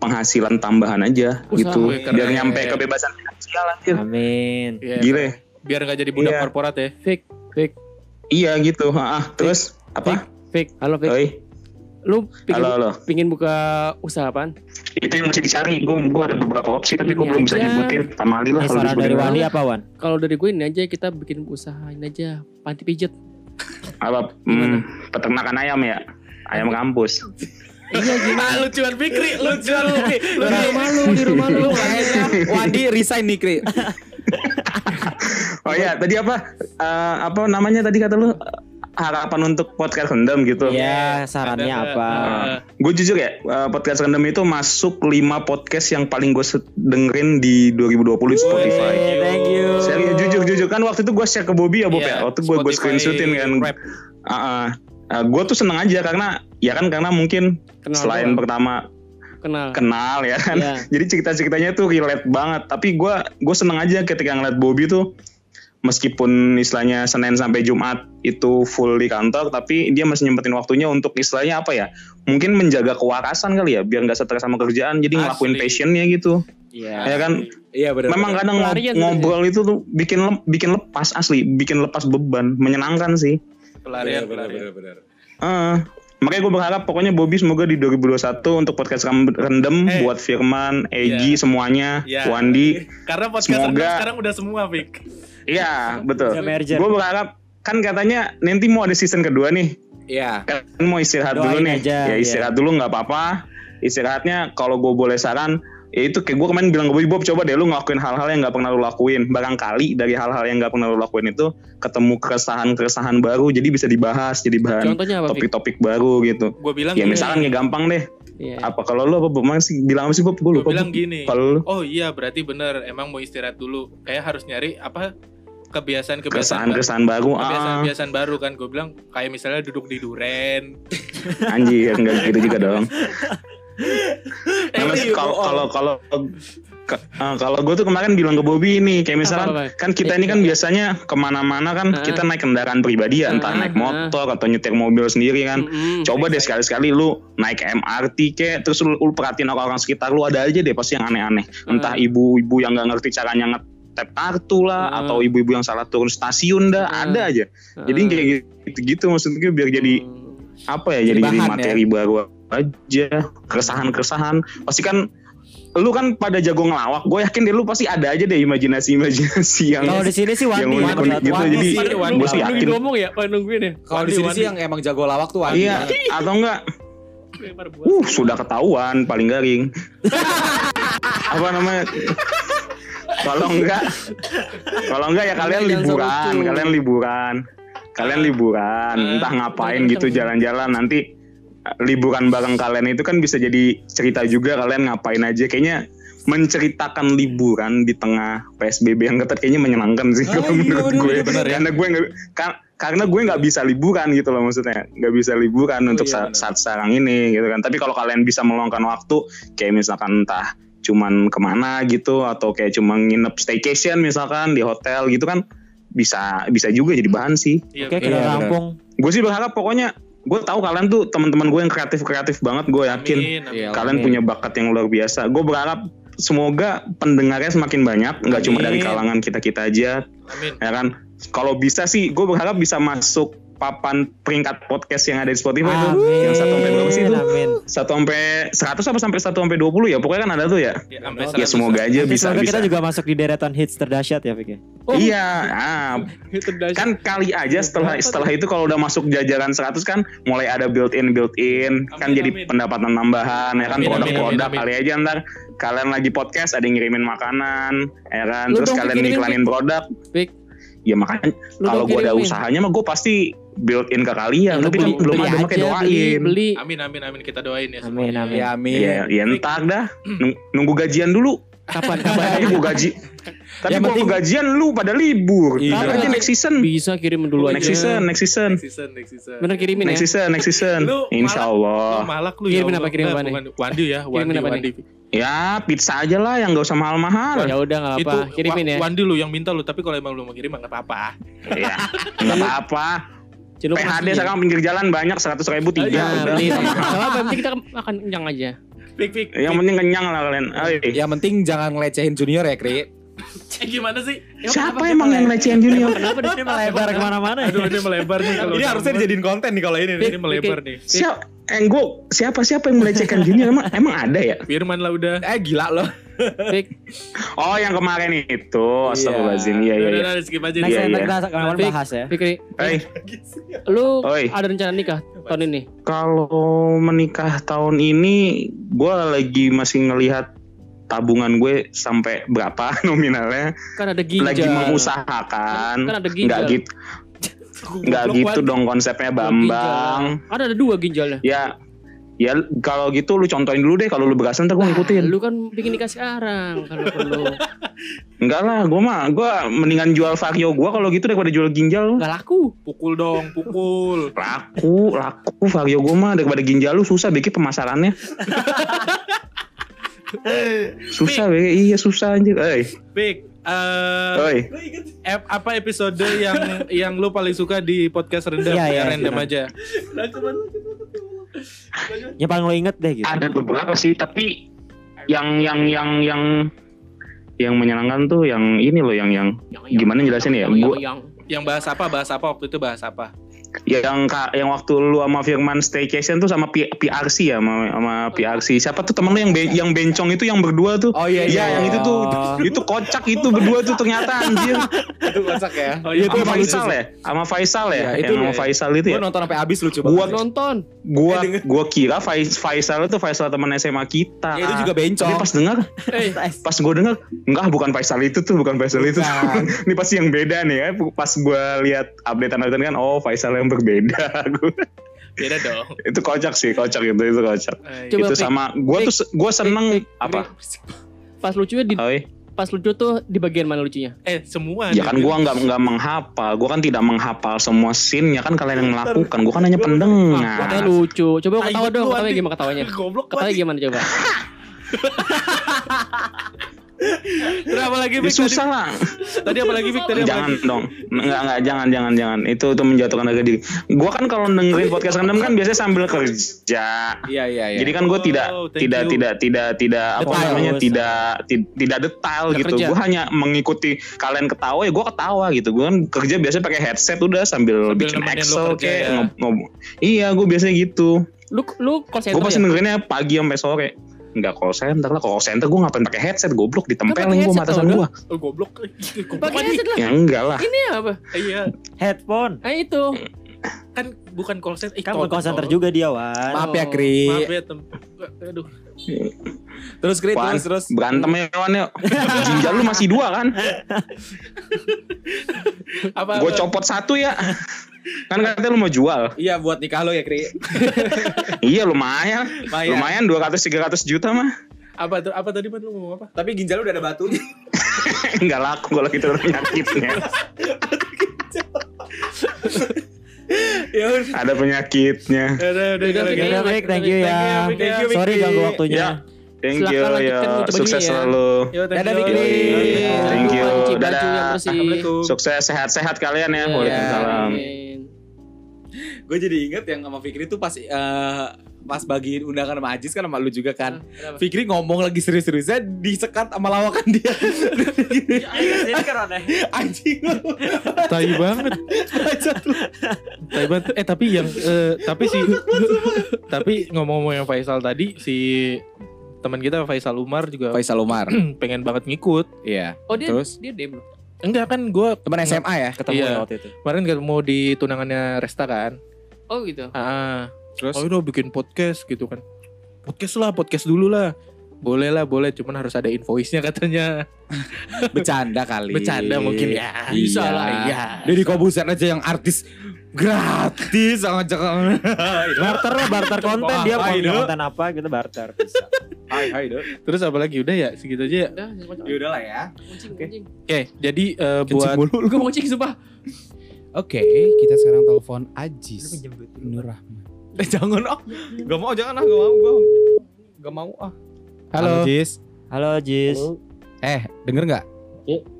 [SPEAKER 8] penghasilan tambahan aja
[SPEAKER 2] Usaha.
[SPEAKER 8] gitu biar nyampe kebebasan finansial anjir.
[SPEAKER 4] Amin.
[SPEAKER 3] Iya,
[SPEAKER 8] Gile.
[SPEAKER 3] Biar gak jadi budak
[SPEAKER 8] Iya.
[SPEAKER 3] korporat ya.
[SPEAKER 2] Fake, fake,
[SPEAKER 8] Iya gitu. Ha, terus apa?
[SPEAKER 2] fake. Halo, fake.
[SPEAKER 8] Oi,
[SPEAKER 2] Lu pingin,
[SPEAKER 8] halo halo.
[SPEAKER 2] pingin buka usaha apaan?
[SPEAKER 8] Itu yang masih dicari. Gue gue ada beberapa opsi tapi gue
[SPEAKER 2] Ini
[SPEAKER 8] belum bisa nyebutin. Tamali lah
[SPEAKER 4] Ini
[SPEAKER 8] kalau
[SPEAKER 4] dari. Wandi apa Wan?
[SPEAKER 2] Kalau dari gue ini aja kita bikin usahain aja panti pijet.
[SPEAKER 8] Apa? Hmm, peternakan ayam ya. Ayam kampus.
[SPEAKER 2] Iya
[SPEAKER 3] Ah, lucuan Fikri, lucuan Fikri.
[SPEAKER 2] Lu di rumah lu, di rumah lu.
[SPEAKER 1] Wandi resign nih, Kri. <laughs>
[SPEAKER 8] Oh iya, tadi apa? Eh, apa namanya tadi kata lu? Harapan untuk podcast rendam gitu.
[SPEAKER 4] Iya, sarannya
[SPEAKER 3] Ada,
[SPEAKER 4] apa?
[SPEAKER 3] eh,
[SPEAKER 8] Gue jujur ya, eh, podcast rendam itu masuk 5 podcast yang paling gue dengerin di 2020 di Spotify.
[SPEAKER 4] Hey, thank you.
[SPEAKER 8] Serius jujur jujur kan waktu itu gue share ke Bobby ya Bob
[SPEAKER 3] Iya,
[SPEAKER 8] ya. Waktu gue gue screenshotin kan.
[SPEAKER 3] rap.
[SPEAKER 8] gue tuh seneng aja karena ya kan karena mungkin
[SPEAKER 2] Kenal
[SPEAKER 8] selain
[SPEAKER 2] doang.
[SPEAKER 8] pertama
[SPEAKER 2] Kenal.
[SPEAKER 8] kenal ya kan.
[SPEAKER 2] Iya. <laughs>
[SPEAKER 8] Jadi cerita-ceritanya tuh relate banget. Tapi gue gue seneng aja ketika ngeliat Bobby tuh meskipun istilahnya Senin sampai Jumat itu full di kantor, tapi dia masih nyempetin waktunya untuk istilahnya apa ya? Mungkin menjaga kewarasan kali ya, biar nggak stres sama kerjaan. Jadi ngelakuin
[SPEAKER 3] Asli.
[SPEAKER 8] passionnya gitu.
[SPEAKER 4] Iya.
[SPEAKER 8] Ya kan.
[SPEAKER 1] Iya benar.
[SPEAKER 8] Memang kadang ngob-
[SPEAKER 2] Pelarian
[SPEAKER 8] ngobrol itu tuh bikin lem- bikin lepas asli, bikin lepas beban, menyenangkan sih.
[SPEAKER 3] Pelarian,
[SPEAKER 1] benar
[SPEAKER 3] pelarian.
[SPEAKER 1] benar benar.
[SPEAKER 8] Heeh. makanya gue berharap pokoknya Bobby semoga di 2021 untuk podcast rendem
[SPEAKER 3] Eh.
[SPEAKER 8] buat Firman, Egi
[SPEAKER 3] Iya.
[SPEAKER 8] semuanya,
[SPEAKER 3] Iya.
[SPEAKER 8] Wandi.
[SPEAKER 3] Karena podcast
[SPEAKER 8] Semoga-
[SPEAKER 3] sekarang udah semua, Fik.
[SPEAKER 8] Iya betul. Gue berharap kan katanya nanti mau ada season kedua nih.
[SPEAKER 1] Iya.
[SPEAKER 8] Kan mau istirahat dulu
[SPEAKER 4] Doain
[SPEAKER 8] nih.
[SPEAKER 4] aja,
[SPEAKER 8] ya
[SPEAKER 4] iya.
[SPEAKER 8] istirahat dulu nggak apa-apa. Istirahatnya kalau gue boleh saran ya itu kayak gue kemarin bilang ke Bobby Bob coba deh lu ngelakuin hal-hal yang nggak pernah lu lakuin barangkali dari hal-hal yang nggak pernah lu lakuin itu ketemu keresahan-keresahan baru jadi bisa dibahas jadi bahan
[SPEAKER 2] Contohnya apa, Fik?
[SPEAKER 8] topik-topik baru gitu
[SPEAKER 3] Gue bilang
[SPEAKER 8] ya misalkan ya gampang deh
[SPEAKER 2] Iya.
[SPEAKER 8] Apa kalau lu apa Bob? Masih bilang apa sih Bob? Gue lupa.
[SPEAKER 9] bilang gini.
[SPEAKER 8] Kalau lu
[SPEAKER 9] Oh iya berarti bener emang mau istirahat dulu. Kayak harus nyari apa kebiasaan kebiasaan
[SPEAKER 8] baru. Ah,
[SPEAKER 9] kebiasaan-kebiasaan baru kan gue bilang kayak misalnya duduk di duren <laughs>
[SPEAKER 8] anjir enggak gitu juga dong. <laughs>
[SPEAKER 9] Iya,
[SPEAKER 8] kalau kalau kalau ke- eh, kalau gue tuh kemarin bilang ke Bobby ini kayak misalkan
[SPEAKER 2] Apa, apa?
[SPEAKER 8] kan kita ini kan biasanya ke mana-mana kan
[SPEAKER 2] Ah.
[SPEAKER 8] kita naik kendaraan pribadi ya entah
[SPEAKER 2] Ah,
[SPEAKER 8] naik motor atau nyetir mobil sendiri kan
[SPEAKER 2] Mm-mm.
[SPEAKER 8] coba deh sekali-sekali lu naik MRT kek terus lu, lu perhatiin orang-orang sekitar lu ada aja deh pasti yang aneh-aneh entah
[SPEAKER 2] Ah.
[SPEAKER 8] ibu-ibu yang nggak ngerti caranya ngetap kartu lah
[SPEAKER 2] Ah.
[SPEAKER 8] atau ibu-ibu yang salah turun stasiun dah
[SPEAKER 2] Ah.
[SPEAKER 8] ada aja jadi kayak gitu-gitu maksudnya biar jadi
[SPEAKER 2] Hmm.
[SPEAKER 8] apa ya jadi jadi
[SPEAKER 1] bahan ya.
[SPEAKER 8] materi baru aja keresahan-keresahan pasti kan lu kan pada jago ngelawak gue yakin deh lu pasti ada aja deh imajinasi-imajinasi yang
[SPEAKER 4] Kalau di sini sih
[SPEAKER 8] yang
[SPEAKER 4] Wandi.
[SPEAKER 8] unik-unik gitu.
[SPEAKER 1] Wandi
[SPEAKER 8] jadi
[SPEAKER 9] Wandi,
[SPEAKER 8] gue sih yakin.
[SPEAKER 2] ngomong ya, nungguin ya.
[SPEAKER 1] Kalau di sini sih yang emang jago lawak tuh Wandi.
[SPEAKER 8] iya atau enggak? Uh sudah ketahuan paling garing. <laughs> Apa namanya? Kalau enggak kalau enggak ya kalian liburan kalian liburan. Kalian liburan entah ngapain gitu jalan-jalan. Nanti eh, liburan bareng kalian itu kan bisa jadi cerita juga kalian ngapain aja kayaknya menceritakan liburan di tengah PSBB yang ketat kayaknya menyenangkan sih kalau <laughs> menurut gue
[SPEAKER 1] bener ya.
[SPEAKER 8] karena gue nggak ka- karena gue nggak bisa liburan gitu loh maksudnya nggak bisa liburan untuk
[SPEAKER 1] iya,
[SPEAKER 8] saat,
[SPEAKER 1] bener.
[SPEAKER 8] saat sekarang ini gitu kan tapi kalau kalian bisa meluangkan waktu kayak misalkan entah cuman ke mana gitu atau kayak cuma nginep staycation misalkan di hotel gitu kan bisa bisa juga jadi bahan sih
[SPEAKER 9] Iya,
[SPEAKER 4] Oke,
[SPEAKER 1] Iya,
[SPEAKER 4] kita
[SPEAKER 1] benar.
[SPEAKER 4] rampung.
[SPEAKER 8] gue sih berharap pokoknya gue tahu kalian tuh teman-teman gue yang kreatif kreatif banget gue yakin
[SPEAKER 9] amin, amin.
[SPEAKER 1] Iya,
[SPEAKER 8] kalian
[SPEAKER 4] Amin.
[SPEAKER 8] punya bakat yang luar biasa gue berharap semoga pendengarnya semakin banyak nggak cuma dari kalangan kita kita aja
[SPEAKER 9] amin
[SPEAKER 8] ya kan kalau bisa sih gue berharap bisa masuk papan peringkat podcast yang ada di Spotify
[SPEAKER 4] Amin.
[SPEAKER 8] yang satu sampai berapa sih itu
[SPEAKER 4] Amin.
[SPEAKER 8] satu sampai 100 apa sampai satu sampai 20 ya? Pokoknya kan ada tuh ya?
[SPEAKER 9] Ya, sampai
[SPEAKER 8] ya
[SPEAKER 9] 100.
[SPEAKER 8] semoga aja
[SPEAKER 4] Nanti
[SPEAKER 8] bisa
[SPEAKER 4] semoga
[SPEAKER 8] bisa.
[SPEAKER 4] kita juga masuk di deretan hits terdahsyat ya, Fik. ya?
[SPEAKER 8] iya ah,
[SPEAKER 2] Itu dahsyat.
[SPEAKER 8] kan kali aja setelah setelah itu kalau udah masuk jajaran 100 kan mulai ada built in built in kan
[SPEAKER 9] Amin,
[SPEAKER 8] jadi
[SPEAKER 9] amin.
[SPEAKER 8] pendapatan tambahan ya kan? Produk-produk kali aja ntar. Kalian lagi podcast ada yang ngirimin makanan ya kan?
[SPEAKER 2] Lu
[SPEAKER 8] terus kalian ngiklanin produk. Ya makanya kalau gue ada usahanya mah gue pasti built in ke kalian
[SPEAKER 2] Lu
[SPEAKER 8] tapi kan
[SPEAKER 2] beli-
[SPEAKER 8] belum
[SPEAKER 2] beli
[SPEAKER 8] ada makanya doain
[SPEAKER 2] Beli, beli.
[SPEAKER 9] amin amin amin kita doain ya
[SPEAKER 4] Amin,
[SPEAKER 9] semuanya.
[SPEAKER 4] amin.
[SPEAKER 1] Ya amin.
[SPEAKER 8] ya ya entar dah <clears throat> Nung- nunggu gajian dulu
[SPEAKER 2] Kapan? <laughs> <laughs>
[SPEAKER 8] tapi
[SPEAKER 2] Kapan?
[SPEAKER 8] gue gaji tapi gue
[SPEAKER 1] penting-
[SPEAKER 8] gajian lu pada libur
[SPEAKER 1] Iya.
[SPEAKER 8] Ntar aja next season
[SPEAKER 2] Bisa kirim dulu aja.
[SPEAKER 8] next season next season
[SPEAKER 9] next season next season
[SPEAKER 2] Bener kirimin ya.
[SPEAKER 8] next season next season
[SPEAKER 9] Lu
[SPEAKER 8] insya
[SPEAKER 9] Lu
[SPEAKER 8] Allah
[SPEAKER 9] malak lu
[SPEAKER 2] Kirimin
[SPEAKER 9] ya
[SPEAKER 2] apa,
[SPEAKER 9] Allah.
[SPEAKER 2] kirim apa nih?
[SPEAKER 9] Wandi ya
[SPEAKER 2] Kirimin
[SPEAKER 9] Wandi
[SPEAKER 2] apa
[SPEAKER 9] Wandi
[SPEAKER 8] ya pizza aja lah yang gak usah mahal-mahal
[SPEAKER 2] Ya udah nggak apa.
[SPEAKER 9] itu
[SPEAKER 2] Kirimin ya.
[SPEAKER 9] Wandi lu yang minta lu tapi kalau emang lu mau kirim nggak apa-apa
[SPEAKER 8] ya nggak <laughs> apa-apa
[SPEAKER 2] Cuma
[SPEAKER 8] PHD sekarang pinggir jalan banyak seratus ribu tiga
[SPEAKER 2] Ya,
[SPEAKER 8] udah. <laughs>
[SPEAKER 2] yang penting kita makan kenyang aja.
[SPEAKER 9] pik pik
[SPEAKER 8] yang penting kenyang lah kalian. Oi.
[SPEAKER 1] Yang penting jangan ngelecehin junior ya, Kri.
[SPEAKER 9] Eh, gimana sih?
[SPEAKER 8] Siapa emang yang lecehin junior?
[SPEAKER 4] Kenapa di sini melebar? ke mana-mana?
[SPEAKER 9] Aduh ini melebar nih kalau
[SPEAKER 1] Ini harusnya dijadiin konten nih kalau ini.
[SPEAKER 9] ini melebar nih.
[SPEAKER 8] Siapa eh gue siapa siapa yang melecehkan junior? Emang emang ada ya?
[SPEAKER 9] Firman lah udah.
[SPEAKER 1] Eh gila loh.
[SPEAKER 2] Fik.
[SPEAKER 8] oh yang kemarin itu astagfirullahaladzim iya iya iya
[SPEAKER 9] udah skip aja
[SPEAKER 4] Next
[SPEAKER 8] Iya,
[SPEAKER 4] yang
[SPEAKER 8] iya.
[SPEAKER 4] kita kemarin bahas ya.
[SPEAKER 2] Fikri,
[SPEAKER 8] Hei,
[SPEAKER 2] lu
[SPEAKER 8] Oi.
[SPEAKER 2] ada rencana nikah tahun ini?
[SPEAKER 8] kalau menikah tahun ini gue lagi masih ngelihat tabungan gue sampai berapa <laughs> nominalnya
[SPEAKER 2] Kan ada ginjal.
[SPEAKER 8] lagi mengusahakan
[SPEAKER 2] Kan ada ginjal.
[SPEAKER 8] nggak gitu nggak
[SPEAKER 9] Goblok,
[SPEAKER 8] gitu dong konsepnya Bambang.
[SPEAKER 2] Ada ada dua ginjalnya.
[SPEAKER 8] ya ya kalau gitu lu contohin dulu deh kalau lu berhasil ntar gue ngikutin.
[SPEAKER 2] Lu kan bikin nikah sekarang kalau perlu. <laughs>
[SPEAKER 8] enggak lah gue mah gue mendingan jual vario gue kalau gitu daripada jual ginjal
[SPEAKER 2] Gak laku.
[SPEAKER 9] pukul dong pukul. <laughs>
[SPEAKER 8] Laku laku vario gue mah daripada ginjal lu susah bikin pemasarannya. <laughs> Susah be iya susah anjir. Eh
[SPEAKER 9] eh
[SPEAKER 8] oi.
[SPEAKER 9] ep- apa episode yang yang lu paling suka di podcast rendam?
[SPEAKER 4] Iya, iya,
[SPEAKER 9] Ya, random
[SPEAKER 4] benar.
[SPEAKER 9] aja
[SPEAKER 4] Yang paling lo inget deh gitu.
[SPEAKER 8] ada beberapa sih tapi yang yang yang yang yang menyenangkan tuh yang ini loh yang yang gimana jelasin ya?
[SPEAKER 2] Yang,
[SPEAKER 8] gua
[SPEAKER 2] yang,
[SPEAKER 9] yang bahas apa? Bahas apa waktu itu? Bahas apa
[SPEAKER 8] yang yang waktu lu sama Firman staycation tuh sama P- PRC ya sama, sama PRC siapa tuh temen lu yang be- yang bencong itu yang berdua tuh?
[SPEAKER 1] Oh iya
[SPEAKER 8] Iya. Yang itu tuh. <laughs> Itu kocak itu berdua tuh ternyata anjir. <laughs>
[SPEAKER 1] Itu kocak ya.
[SPEAKER 9] oh iya
[SPEAKER 8] sama Faisal ya? Sama Faisal ya?
[SPEAKER 1] Iya, itu
[SPEAKER 8] yang sama
[SPEAKER 1] ya.
[SPEAKER 8] Faisal itu ya?
[SPEAKER 1] Nonton sampai habis lucu
[SPEAKER 8] Gua-
[SPEAKER 1] banget.
[SPEAKER 2] nonton.
[SPEAKER 8] gua gua kira Fais- Faisal itu Faisal teman SMA kita.
[SPEAKER 1] Ya, itu juga bencong.
[SPEAKER 8] tapi pas dengar
[SPEAKER 2] Eh,
[SPEAKER 8] pas gue dengar enggak bukan Faisal itu tuh bukan Faisal itu. <laughs> Ini pasti yang beda nih ya. Pas gue lihat update update kan oh Faisal yang berbeda Gua-
[SPEAKER 9] Beda dong. <laughs>
[SPEAKER 8] itu kocak sih kocak itu itu kocak
[SPEAKER 9] Eh,
[SPEAKER 2] Coba,
[SPEAKER 8] itu sama gue tuh gue seneng apa
[SPEAKER 2] Pas lucunya di
[SPEAKER 8] Oi?
[SPEAKER 2] pas lucu tuh di bagian mana lucunya?
[SPEAKER 9] eh semua.
[SPEAKER 8] ya kan gue nggak nggak menghafal gue kan tidak menghafal semua scene ya kan kalian yang melakukan gue kan hanya pendengar
[SPEAKER 2] Katanya lucu. Coba ketawa dong, ketawanya
[SPEAKER 9] Andi.
[SPEAKER 2] gimana ketawanya?
[SPEAKER 9] Banget.
[SPEAKER 2] gimana coba? <laughs>
[SPEAKER 9] Terus apa lagi? Tadi,
[SPEAKER 8] susah lah
[SPEAKER 9] tadi apa lagi? Tadi apa
[SPEAKER 8] jangan
[SPEAKER 9] lagi?
[SPEAKER 8] dong nggak nggak jangan jangan jangan itu itu menjatuhkan harga diri gue kan kalau dengerin <laughs> podcast random kan biasanya sambil kerja
[SPEAKER 1] Iya iya iya.
[SPEAKER 8] Jadi kan gue
[SPEAKER 9] Oh,
[SPEAKER 8] tidak tidak tidak tidak tidak apa
[SPEAKER 1] Detail.
[SPEAKER 8] namanya tidak ti- tidak detail
[SPEAKER 2] Nggak
[SPEAKER 8] gitu.
[SPEAKER 2] kerja.
[SPEAKER 8] Gue hanya mengikuti kalian ketawa ya gue ketawa gitu. Gue kan kerja biasanya pakai headset udah sambil,
[SPEAKER 9] Sambil
[SPEAKER 8] bikin Excel kayak
[SPEAKER 9] ya.
[SPEAKER 8] ngob- ngob- Iya gue biasanya gitu.
[SPEAKER 2] Lu lu call
[SPEAKER 8] Gue
[SPEAKER 2] center
[SPEAKER 8] pasti
[SPEAKER 2] ya?
[SPEAKER 8] dengerinnya pagi sampai sore. Enggak call center lah. Call center gue ngapain pakai headset goblok ditempelin gue matasan gue.
[SPEAKER 9] Oh, goblok.
[SPEAKER 2] Pakai
[SPEAKER 9] lagi.
[SPEAKER 2] headset lah.
[SPEAKER 8] Ya enggak lah.
[SPEAKER 2] Ini apa?
[SPEAKER 9] Iya,
[SPEAKER 4] Headphone.
[SPEAKER 2] Ah itu.
[SPEAKER 9] kan bukan call center. Eh,
[SPEAKER 4] Kan
[SPEAKER 9] call-
[SPEAKER 4] bukan call center juga dia, Wan.
[SPEAKER 1] Maaf ya Kri.
[SPEAKER 9] Maaf ya, tem. Aduh.
[SPEAKER 1] Terus Kri
[SPEAKER 8] Wan,
[SPEAKER 1] terus terus.
[SPEAKER 8] berantem ya Wan yuk. <laughs> Ginjal lu masih dua kan?
[SPEAKER 9] Apa?
[SPEAKER 8] Gue copot satu ya. Kan katanya lu mau jual.
[SPEAKER 1] Iya buat nikah lo ya Kri. <laughs>
[SPEAKER 8] Iya lumayan.
[SPEAKER 1] Lumayan.
[SPEAKER 8] Lumayan 200 300 juta mah.
[SPEAKER 9] Apa tuh- apa tadi Pan lu ngomong apa?
[SPEAKER 1] Tapi ginjal lu udah ada batunya. <laughs>
[SPEAKER 8] Enggak laku kalau gitu penyakitnya.
[SPEAKER 1] ya udah.
[SPEAKER 8] Ada penyakitnya.
[SPEAKER 9] Udah, udah,
[SPEAKER 2] Udah,
[SPEAKER 9] udah,
[SPEAKER 2] Fik,
[SPEAKER 9] udah.
[SPEAKER 2] ya.
[SPEAKER 4] Baik, thank you ya.
[SPEAKER 9] Fik, ya.
[SPEAKER 1] Thank you,
[SPEAKER 4] Sorry
[SPEAKER 1] Vicky.
[SPEAKER 4] ganggu waktunya.
[SPEAKER 8] Ya. Thank you
[SPEAKER 2] Silakan
[SPEAKER 8] ya.
[SPEAKER 2] lanjutkan baca
[SPEAKER 8] Sukses
[SPEAKER 2] ya.
[SPEAKER 8] selalu.
[SPEAKER 9] Yo, thank
[SPEAKER 1] Dadah,
[SPEAKER 9] you.
[SPEAKER 1] Fikri.
[SPEAKER 8] Thank you. Dadah.
[SPEAKER 9] Assalamualaikum.
[SPEAKER 8] Sukses sehat-sehat kalian ya.
[SPEAKER 2] Iya.
[SPEAKER 8] Waalaikumsalam.
[SPEAKER 1] Gue jadi inget yang sama Fikri tuh pas eh, pas bagiin undangan sama Ajis kan sama lu juga kan.
[SPEAKER 2] Kenapa?
[SPEAKER 1] Fikri ngomong lagi serius-seriusnya disekat sama lawakan dia. <laughs>
[SPEAKER 4] Ini kan aneh. <laughs>
[SPEAKER 1] Anjing lu.
[SPEAKER 3] Tai banget. <laughs> Tai banget. Eh tapi yang eh, tapi si tapi ngomong-ngomong yang Faisal tadi si teman kita Faisal Umar juga
[SPEAKER 1] Faisal Umar. <clears throat>
[SPEAKER 3] pengen banget ngikut.
[SPEAKER 1] Iya.
[SPEAKER 2] Oh dia
[SPEAKER 1] Terus?
[SPEAKER 2] dia dem.
[SPEAKER 3] Enggak kan gue
[SPEAKER 1] Teman SMA ya?
[SPEAKER 4] Ketemu
[SPEAKER 3] Iya.
[SPEAKER 4] ya waktu itu.
[SPEAKER 3] kemarin ketemu di tunangannya Resta kan.
[SPEAKER 2] Oh gitu.
[SPEAKER 3] Ah,
[SPEAKER 1] Terus?
[SPEAKER 3] oh udah bikin podcast gitu kan. Podcast lah, podcast dulu lah. Boleh lah, boleh. Cuman harus ada invoice-nya katanya. <laughs>
[SPEAKER 1] Bercanda kali.
[SPEAKER 3] Bercanda mungkin ya.
[SPEAKER 1] Bisa
[SPEAKER 3] Iya.
[SPEAKER 1] lah. Iya. Deddy Kobuser aja yang artis gratis ngajak <laughs>
[SPEAKER 4] Barter lah, barter konten dia mau konten apa gitu barter bisa.
[SPEAKER 1] Hai hai dok.
[SPEAKER 3] Terus apa lagi? Udah ya, segitu aja ya.
[SPEAKER 2] Udah, jangan
[SPEAKER 1] Ya udah lah ya.
[SPEAKER 2] Kucing, kucing.
[SPEAKER 3] Oke, jadi eh, buat
[SPEAKER 1] mulu.
[SPEAKER 2] Gue mau kucing sumpah.
[SPEAKER 1] Oke, kita sekarang telepon Ajis Nur Rahman. Eh, jangan ah. Gak mau, jangan ah, gak mau gua. Gak mau ah.
[SPEAKER 3] Halo.
[SPEAKER 1] Jis.
[SPEAKER 4] Halo Jis.
[SPEAKER 1] Eh, denger nggak?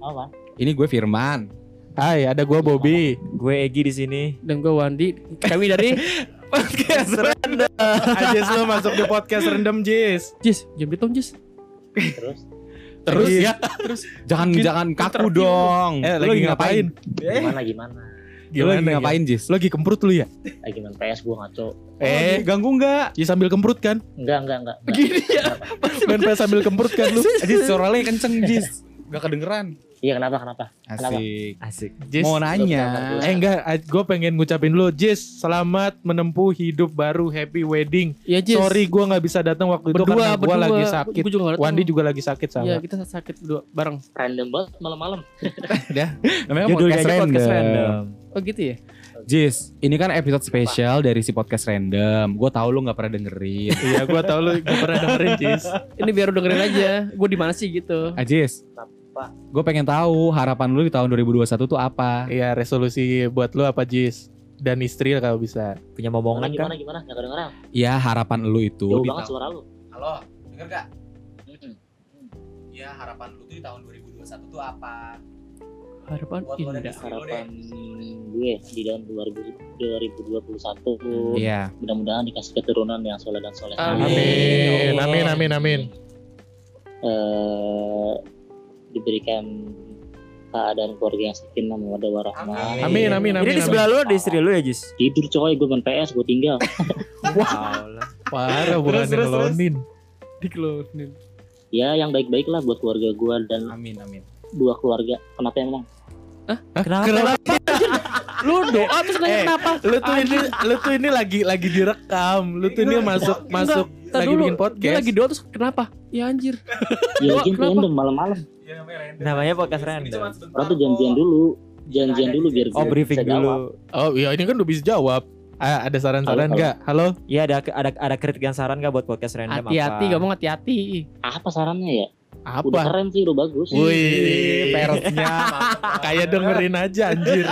[SPEAKER 10] apa?
[SPEAKER 1] Ini gue Firman.
[SPEAKER 3] Hai, ada gua Bobby.
[SPEAKER 4] Gue Egi di sini.
[SPEAKER 2] Dan gue Wandi. Kami dari <laughs>
[SPEAKER 3] Podcast Random. Ajis lo masuk di podcast Random, Jis.
[SPEAKER 2] Jis, jam dong Jis.
[SPEAKER 10] Terus
[SPEAKER 3] Terus ya,
[SPEAKER 1] Jangan
[SPEAKER 3] Mungkin
[SPEAKER 1] jangan kaku dong.
[SPEAKER 3] eh
[SPEAKER 1] Lu
[SPEAKER 3] lagi ngapain?
[SPEAKER 1] Eh,
[SPEAKER 10] gimana gimana?
[SPEAKER 1] Lu lagi ngapain, Jis?
[SPEAKER 3] Lo lagi kemprut lu ya?
[SPEAKER 10] Lagi main PS gua ngaco.
[SPEAKER 3] Eh,
[SPEAKER 1] ganggu enggak?
[SPEAKER 3] Jis sambil kemprut kan?
[SPEAKER 10] Enggak enggak enggak. enggak.
[SPEAKER 2] Gini <laughs> ya.
[SPEAKER 3] Main PS sambil kemprut kan lu? <laughs>
[SPEAKER 1] Jis suaranya kenceng, Jis. Gak kedengeran.
[SPEAKER 10] Iya kenapa kenapa? Kenapa?
[SPEAKER 1] Asik.
[SPEAKER 4] Asik.
[SPEAKER 3] Jis.
[SPEAKER 1] Mau nanya.
[SPEAKER 3] Eh enggak, gue pengen ngucapin lu Jis, selamat menempuh hidup baru, happy wedding.
[SPEAKER 2] Iya Jis.
[SPEAKER 3] Sorry gue nggak bisa datang waktu itu
[SPEAKER 2] berdua,
[SPEAKER 3] karena gue lagi sakit.
[SPEAKER 2] Gue juga nggak.
[SPEAKER 3] Wandi juga lagi sakit
[SPEAKER 2] Iya
[SPEAKER 3] sama.
[SPEAKER 2] kita sakit berdua bareng.
[SPEAKER 10] Random banget malam-malam. <laughs>
[SPEAKER 1] Namanya
[SPEAKER 4] Judulnya
[SPEAKER 1] podcast
[SPEAKER 4] aja podcast
[SPEAKER 1] random.
[SPEAKER 4] random.
[SPEAKER 2] Oh gitu ya.
[SPEAKER 1] Jis, ini kan episode spesial dari si podcast random. Gue tahu lu nggak pernah dengerin.
[SPEAKER 3] Iya gue tau lu gak pernah dengerin Jis. <laughs>
[SPEAKER 2] Ini biar lu dengerin aja. Gue di mana sih gitu.
[SPEAKER 1] Ajis,
[SPEAKER 10] Apa?
[SPEAKER 1] gue pengen tahu harapan lu di tahun 2021 tuh apa?
[SPEAKER 3] Iya resolusi buat lu apa Jis? Dan istri lah kalau bisa.
[SPEAKER 4] Punya
[SPEAKER 10] Gimana
[SPEAKER 4] momongan
[SPEAKER 10] gimana
[SPEAKER 4] kan?
[SPEAKER 10] gimana? Enggak kedengeran.
[SPEAKER 1] Ya harapan lu itu.
[SPEAKER 10] Jauh banget suara lu.
[SPEAKER 1] Halo, denger gak?
[SPEAKER 10] Mm-mm.
[SPEAKER 1] Ya harapan lu tuh di tahun 2021 tuh apa?
[SPEAKER 2] Harapan
[SPEAKER 1] Buat
[SPEAKER 2] indah.
[SPEAKER 10] Harapan gue di tahun 2000 2021
[SPEAKER 1] Iya.
[SPEAKER 10] mudah-mudahan dikasih keturunan yang soleh dan soleh.
[SPEAKER 3] Amin, amin, amin, amin.
[SPEAKER 10] Eh, diberikan keadaan keluarga yang sakinah mawaddah warahmah.
[SPEAKER 3] Amin, amin, amin.
[SPEAKER 4] Ini di
[SPEAKER 3] amin.
[SPEAKER 4] sebelah lu ada istri lu ya Jis?
[SPEAKER 10] Tidur coy, gue main PS, gue tinggal. <laughs>
[SPEAKER 3] Parah bukan ngelonin.
[SPEAKER 2] Dikelonin.
[SPEAKER 10] ya yang baik-baik lah buat keluarga gue dan
[SPEAKER 1] Amin, amin.
[SPEAKER 10] dua keluarga. Kenapa emang?
[SPEAKER 4] Kenapa? <laughs>
[SPEAKER 2] Lu doa terus nanya
[SPEAKER 3] Eh,
[SPEAKER 2] kenapa?
[SPEAKER 3] Lu tuh ini, lu tuh ini lagi lagi direkam. Lu tuh ini masuk masuk
[SPEAKER 2] Enggak,
[SPEAKER 3] lagi
[SPEAKER 2] dulu.
[SPEAKER 3] bikin
[SPEAKER 2] Dia
[SPEAKER 3] podcast.
[SPEAKER 2] lagi doa terus kenapa? Ya anjir.
[SPEAKER 10] Ya
[SPEAKER 2] kenapa?
[SPEAKER 10] random malam-malam.
[SPEAKER 4] Namanya podcast random.
[SPEAKER 10] Orang tuh janjian dulu, janjian dulu biar
[SPEAKER 4] Oh briefing
[SPEAKER 10] bisa jawab.
[SPEAKER 4] dulu.
[SPEAKER 3] Oh iya ini kan udah bisa jawab. Ah, ada saran-saran nggak? Halo?
[SPEAKER 4] Iya ada ada ada kritik dan saran gak buat podcast random
[SPEAKER 2] Hati-hati,
[SPEAKER 4] apa?
[SPEAKER 2] ngomong hati-hati.
[SPEAKER 10] Apa sarannya ya? Udah
[SPEAKER 3] Apa?
[SPEAKER 10] keren sih, udah bagus.
[SPEAKER 3] Wih,
[SPEAKER 1] Persnya. <laughs>
[SPEAKER 3] kayak dengerin aja anjir.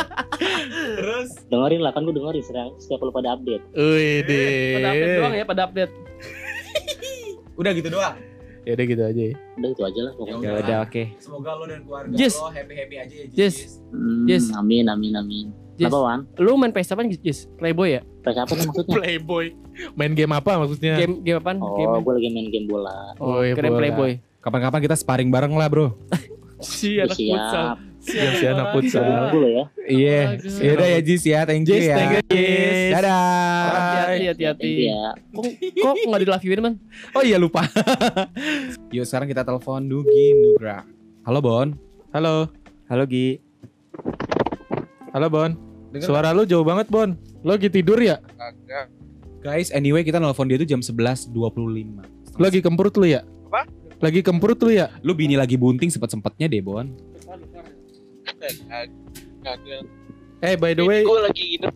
[SPEAKER 1] Terus
[SPEAKER 10] Dengerin lah kan gue dengerin setiap, setiap lu pada update.
[SPEAKER 3] Wih,
[SPEAKER 2] Pada update doang
[SPEAKER 3] deh.
[SPEAKER 2] ya, pada update.
[SPEAKER 1] Udah gitu doang.
[SPEAKER 3] Ya udah gitu aja. ya.
[SPEAKER 10] Udah itu aja lah pokoknya.
[SPEAKER 4] Ya udah oke.
[SPEAKER 1] Semoga lo dan keluarga
[SPEAKER 2] Jis.
[SPEAKER 1] lo happy-happy aja ya,
[SPEAKER 2] Jis.
[SPEAKER 10] Hmm,
[SPEAKER 2] Yes.
[SPEAKER 10] Amin, amin, amin.
[SPEAKER 2] Yes.
[SPEAKER 10] Kenapa Wan?
[SPEAKER 2] Lu main PS apa nih, Jis? Playboy ya?
[SPEAKER 10] PS apa maksudnya? <laughs>
[SPEAKER 3] Playboy. Main game apa maksudnya?
[SPEAKER 2] Game game apaan? game
[SPEAKER 10] Oh, gue lagi main game bola.
[SPEAKER 2] Oh,
[SPEAKER 3] Woi,
[SPEAKER 2] keren
[SPEAKER 3] bola.
[SPEAKER 2] Playboy.
[SPEAKER 1] Kapan-kapan kita sparring bareng lah, Bro. <laughs>
[SPEAKER 2] Si anak futsal.
[SPEAKER 10] Siap.
[SPEAKER 3] Siap si anak futsal.
[SPEAKER 10] Ya.
[SPEAKER 1] Iya.
[SPEAKER 2] Astaga.
[SPEAKER 1] Ya udah ya Jis ya, thank you
[SPEAKER 3] Jis,
[SPEAKER 1] ya.
[SPEAKER 3] thank you, Jis.
[SPEAKER 1] Dadah.
[SPEAKER 2] Hati-hati, hati-hati.
[SPEAKER 10] Ya.
[SPEAKER 2] Kok kok nggak di love you man?
[SPEAKER 1] Oh iya lupa. <laughs> Yuk sekarang kita telepon Nugi Nugra. Halo Bon.
[SPEAKER 3] Halo.
[SPEAKER 4] Halo Gi.
[SPEAKER 3] Halo Bon.
[SPEAKER 1] Dengar
[SPEAKER 3] Suara lu jauh banget Bon. Lo lagi tidur ya?
[SPEAKER 1] Guys, anyway kita nelpon dia tuh jam 11.25.
[SPEAKER 3] Lo lagi kemprut lu ya?
[SPEAKER 11] Apa?
[SPEAKER 3] Lagi kemprut lu ya?
[SPEAKER 1] Lu bini lagi bunting sempet-sempetnya deh, Bon.
[SPEAKER 3] Eh by the way,
[SPEAKER 11] gue lagi nginep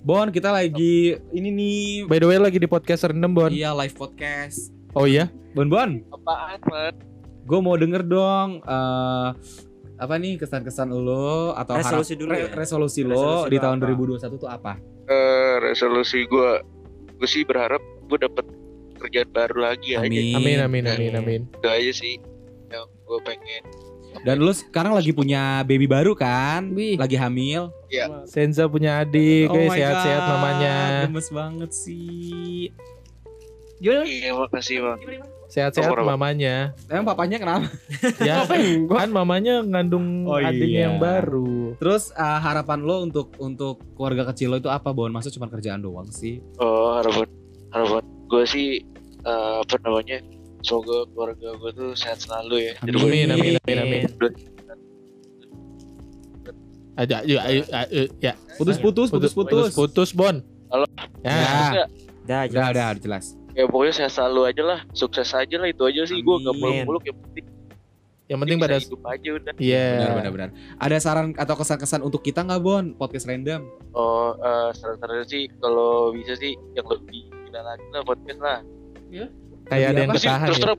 [SPEAKER 1] Bon, kita lagi ini nih
[SPEAKER 3] by the way lagi di podcast rendem Bon.
[SPEAKER 1] Iya, live podcast.
[SPEAKER 3] Oh iya?
[SPEAKER 1] Bon Bon,
[SPEAKER 11] apaan man
[SPEAKER 1] gue mau denger dong eh apa nih kesan-kesan lo atau
[SPEAKER 4] Resolusi
[SPEAKER 1] harap-
[SPEAKER 4] dulu
[SPEAKER 1] re-
[SPEAKER 4] ya?
[SPEAKER 1] resolusi lo
[SPEAKER 4] Resolusi
[SPEAKER 1] di tahun
[SPEAKER 4] apa?
[SPEAKER 1] 2021 tuh apa?
[SPEAKER 11] Eh, resolusi gue gue sih berharap gue dapet kerjaan baru lagi aja
[SPEAKER 1] Amin.
[SPEAKER 3] Amin amin amin amin.
[SPEAKER 11] itu aja sih yang gue pengen
[SPEAKER 1] Dan lu sekarang lagi punya baby baru kan?
[SPEAKER 2] Wih.
[SPEAKER 1] Lagi hamil.
[SPEAKER 3] Senza punya adik,
[SPEAKER 1] Oh
[SPEAKER 3] guys sehat-sehat
[SPEAKER 1] God,
[SPEAKER 3] mamanya.
[SPEAKER 1] Gemes banget sih.
[SPEAKER 2] Gimana?
[SPEAKER 11] iya makasih bang
[SPEAKER 3] Sehat-sehat mamanya.
[SPEAKER 1] Emang papanya kenapa? <laughs>
[SPEAKER 3] Ya, kan mamanya ngandung
[SPEAKER 1] Oh
[SPEAKER 3] adiknya
[SPEAKER 1] iya.
[SPEAKER 3] yang baru.
[SPEAKER 1] Terus uh, harapan lo untuk untuk keluarga kecil lo itu apa, Bon? Masa cuma kerjaan doang sih?
[SPEAKER 11] oh harapan harapan gue sih eh, apa namanya semoga keluarga gue tuh sehat selalu ya
[SPEAKER 3] Amin amin amin amin. Aja ya ya, ya, ya.
[SPEAKER 1] Putus-putus, putus-putus.
[SPEAKER 3] putus Bon.
[SPEAKER 11] Halo.
[SPEAKER 3] Ya.
[SPEAKER 1] Ya. Udah,
[SPEAKER 4] jelas.
[SPEAKER 1] udah, udah jelas.
[SPEAKER 11] ya pokoknya sehat selalu aja lah sukses aja lah itu aja sih gue gak muluk-muluk yang penting
[SPEAKER 3] Yang penting pada
[SPEAKER 11] hidup aja udah
[SPEAKER 3] Iya.
[SPEAKER 1] Benar, benar, benar. Ada saran atau kesan-kesan untuk kita nggak, Bon? Podcast random.
[SPEAKER 11] Oh, eh, saran-saran sih kalau bisa sih yang lebih gila lagi lah podcast lah.
[SPEAKER 3] Kayak ada yang ketahan
[SPEAKER 11] terus
[SPEAKER 3] ya.
[SPEAKER 11] terang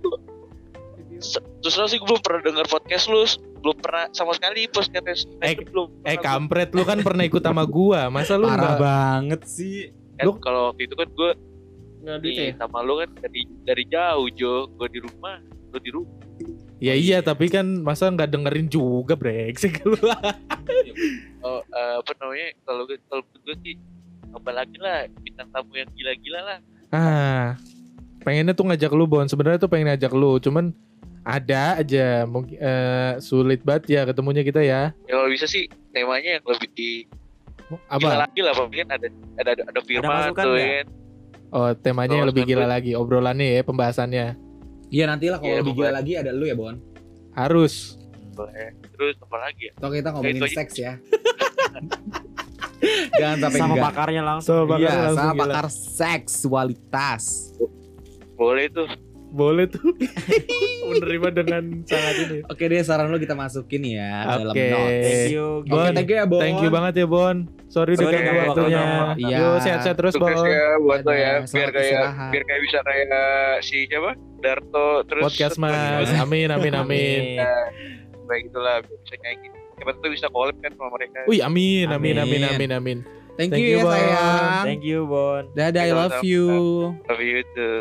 [SPEAKER 11] terus terang sih gue belum pernah dengar podcast lu, belum pernah sama sekali podcast
[SPEAKER 3] Eh,
[SPEAKER 11] belum.
[SPEAKER 3] Eh kampret lu kan pernah ikut sama gua. Masa lu
[SPEAKER 1] Parah banget sih.
[SPEAKER 11] Kan kalau waktu itu kan gue
[SPEAKER 2] Nggak duit ya?
[SPEAKER 11] di sama lu kan dari dari jauh Jo, gue di rumah, lu di rumah.
[SPEAKER 3] Ya iya, tapi kan masa nggak dengerin juga brengsek lu. <laughs>
[SPEAKER 11] Oh, eh, apa namanya? Kalau gue kalau gue sih tambah lagi lah bintang tamu yang gila-gila lah.
[SPEAKER 3] ah. Pengennya tuh ngajak lu Bon. Sebenarnya tuh pengen ngajak lu, cuman ada aja mungkin eh, sulit banget ya ketemunya kita ya.
[SPEAKER 11] Ya kalau bisa sih temanya yang lebih di gila
[SPEAKER 3] Apa?
[SPEAKER 11] lagi lah, mungkin ada ada ada, ada firman
[SPEAKER 4] masukan
[SPEAKER 11] tuh ya.
[SPEAKER 3] Oh, temanya yang lebih gila lagi obrolannya ya, pembahasannya.
[SPEAKER 1] Iya nanti lah kalau
[SPEAKER 11] Iya,
[SPEAKER 1] lebih gila lagi ada lu ya, Bon.
[SPEAKER 3] Harus.
[SPEAKER 11] Eh, Terus apa lagi ya?
[SPEAKER 1] Atau kita ngomongin seks ya. <laughs> Jangan sampai
[SPEAKER 4] Sama
[SPEAKER 1] enggak.
[SPEAKER 4] pakarnya langsung.
[SPEAKER 3] So, bakal
[SPEAKER 1] Iya,
[SPEAKER 3] langsung
[SPEAKER 1] sama
[SPEAKER 3] gila.
[SPEAKER 1] pakar seksualitas.
[SPEAKER 11] Boleh tuh.
[SPEAKER 3] Boleh tuh. <laughs> Menerima dengan sangat ini.
[SPEAKER 1] Oke deh, saran lu kita masukin ya dalam
[SPEAKER 3] Oke.
[SPEAKER 1] notes.
[SPEAKER 4] Thank you.
[SPEAKER 3] Bon,
[SPEAKER 1] thank you ya, Bon.
[SPEAKER 3] Thank you banget ya Bon. Sorry udah ganggu
[SPEAKER 4] Bon.
[SPEAKER 3] waktunya.
[SPEAKER 1] Iya.
[SPEAKER 3] Yo sehat-sehat terus Bon.
[SPEAKER 11] Sukses ya buat lo ya. Biar kayak biar kayak bisa kayak si siapa? Darto terus
[SPEAKER 3] Podcast Mas. Amin amin amin.
[SPEAKER 11] Baik itulah bisa kayak gitu. Siapa tuh bisa collab kan sama mereka.
[SPEAKER 3] Wih amin amin amin
[SPEAKER 1] Amin.
[SPEAKER 3] amin amin.
[SPEAKER 1] Thank,
[SPEAKER 3] Thank
[SPEAKER 1] you,
[SPEAKER 3] you,
[SPEAKER 1] ya
[SPEAKER 3] Bon.
[SPEAKER 1] sayang.
[SPEAKER 4] Thank you Bon.
[SPEAKER 1] Dadah, I love you.
[SPEAKER 11] Love you too.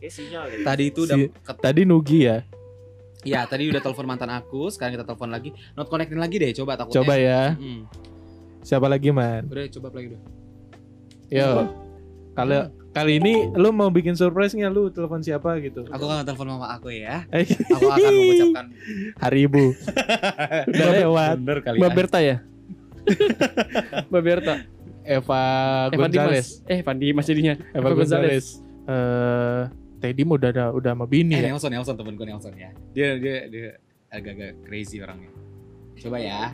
[SPEAKER 4] Deh. <laughs>
[SPEAKER 1] Tadi itu udah
[SPEAKER 3] Si- Tadi Nugi ya.
[SPEAKER 1] Ya, tadi udah telepon mantan aku, sekarang kita telepon lagi. Not connectin lagi deh, coba takutnya.
[SPEAKER 3] Coba ya.
[SPEAKER 1] Mm.
[SPEAKER 3] Siapa lagi man?
[SPEAKER 1] Udah coba lagi udah.
[SPEAKER 3] Yo. Kalau kali ini lu mau bikin surprise nggak lu telepon siapa gitu?
[SPEAKER 1] Aku akan telepon mama aku ya.
[SPEAKER 3] Eh,
[SPEAKER 1] Aku akan mengucapkan <laughs>
[SPEAKER 3] Hari Ibu. <laughs> Udah lewat.
[SPEAKER 1] bener kali
[SPEAKER 2] Mbak
[SPEAKER 1] ya.
[SPEAKER 2] Berta ya? <laughs> Mbak Berta.
[SPEAKER 3] Eva
[SPEAKER 2] Dimas.
[SPEAKER 3] Gonzales.
[SPEAKER 2] Eh, Evan Dimas jadinya.
[SPEAKER 3] Eva Gonzales. Eh, Teddy mau udah ada- udah sama bini
[SPEAKER 1] Eh,
[SPEAKER 3] ya.
[SPEAKER 1] Nelson, Nelson temen gue Nelson ya. Dia dia dia agak-agak crazy orangnya. Coba ya.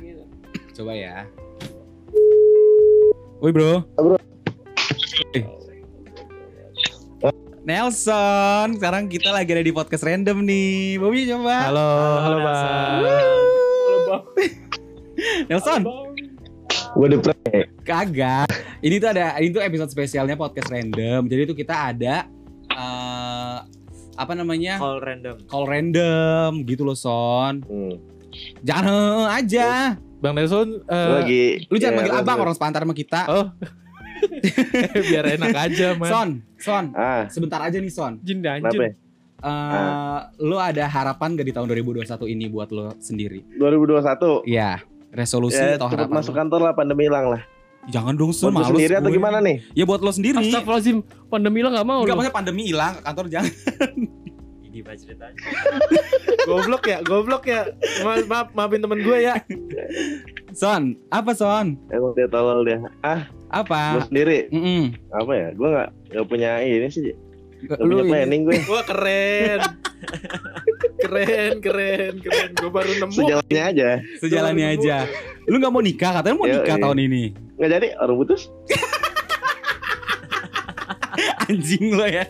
[SPEAKER 1] Coba ya. Woi, Bro.
[SPEAKER 7] Bro.
[SPEAKER 1] Eh. Nelson, sekarang kita lagi ada di podcast random nih. Bobby coba.
[SPEAKER 3] Halo, halo, Bang. <laughs>
[SPEAKER 1] Nelson.
[SPEAKER 7] Gue di play.
[SPEAKER 1] Kagak. Ini tuh ada ini tuh episode spesialnya podcast random. Jadi tuh kita ada eh apa namanya?
[SPEAKER 4] Call random.
[SPEAKER 1] Call random gitu loh Son.
[SPEAKER 7] Hmm.
[SPEAKER 1] Jangan heeh aja.
[SPEAKER 3] Bang Nelson eh,
[SPEAKER 7] Gua lagi.
[SPEAKER 1] Lu jangan
[SPEAKER 7] ya,
[SPEAKER 1] manggil
[SPEAKER 7] terus,
[SPEAKER 1] abang
[SPEAKER 7] terus.
[SPEAKER 1] orang sepantar sama kita.
[SPEAKER 3] Oh. <laughs> biar enak aja man.
[SPEAKER 1] Son, Son,
[SPEAKER 7] Ah,
[SPEAKER 1] sebentar aja nih Son.
[SPEAKER 2] Jin
[SPEAKER 7] kenapa?
[SPEAKER 2] danjun.
[SPEAKER 7] ya?
[SPEAKER 1] Eh, lu ada harapan gak di tahun 2021 ini buat lo sendiri?
[SPEAKER 7] 2021.
[SPEAKER 1] Iya, resolusi
[SPEAKER 7] Ya,
[SPEAKER 1] atau harapan
[SPEAKER 7] masuk
[SPEAKER 1] lo?
[SPEAKER 7] kantor lah pandemi hilang lah.
[SPEAKER 1] Jangan dong Son,
[SPEAKER 7] Buat lu
[SPEAKER 1] males
[SPEAKER 7] sendiri atau gimana nih?
[SPEAKER 1] Ya buat lo sendiri.
[SPEAKER 2] Astagfirullahaladzim, pandemi lah gak mau
[SPEAKER 1] Enggak maksudnya pandemi hilang ke kantor jangan. <laughs>
[SPEAKER 4] Ini pak ceritanya. <laughs>
[SPEAKER 3] goblok ya, goblok ya. Ma- Maaf, maafin temen gue ya.
[SPEAKER 1] Son, apa Son?
[SPEAKER 7] Emang dia tolol dia. Ah,
[SPEAKER 1] Apa?
[SPEAKER 7] gue sendiri.
[SPEAKER 1] Mm-mm.
[SPEAKER 7] Apa ya? Gue nggak nggak punya ini sih. Gak
[SPEAKER 1] Lu
[SPEAKER 7] punya
[SPEAKER 1] ini-
[SPEAKER 7] planning gue.
[SPEAKER 3] Wah keren. keren, keren, keren. Gue baru nemu.
[SPEAKER 7] Sejalannya aja.
[SPEAKER 1] Sejalannya aja. Lu nggak mau nikah? Katanya mau
[SPEAKER 7] Yo,
[SPEAKER 1] nikah
[SPEAKER 7] iya.
[SPEAKER 1] tahun ini.
[SPEAKER 7] Nggak jadi orang putus. <laughs>
[SPEAKER 1] Anjing lo ya.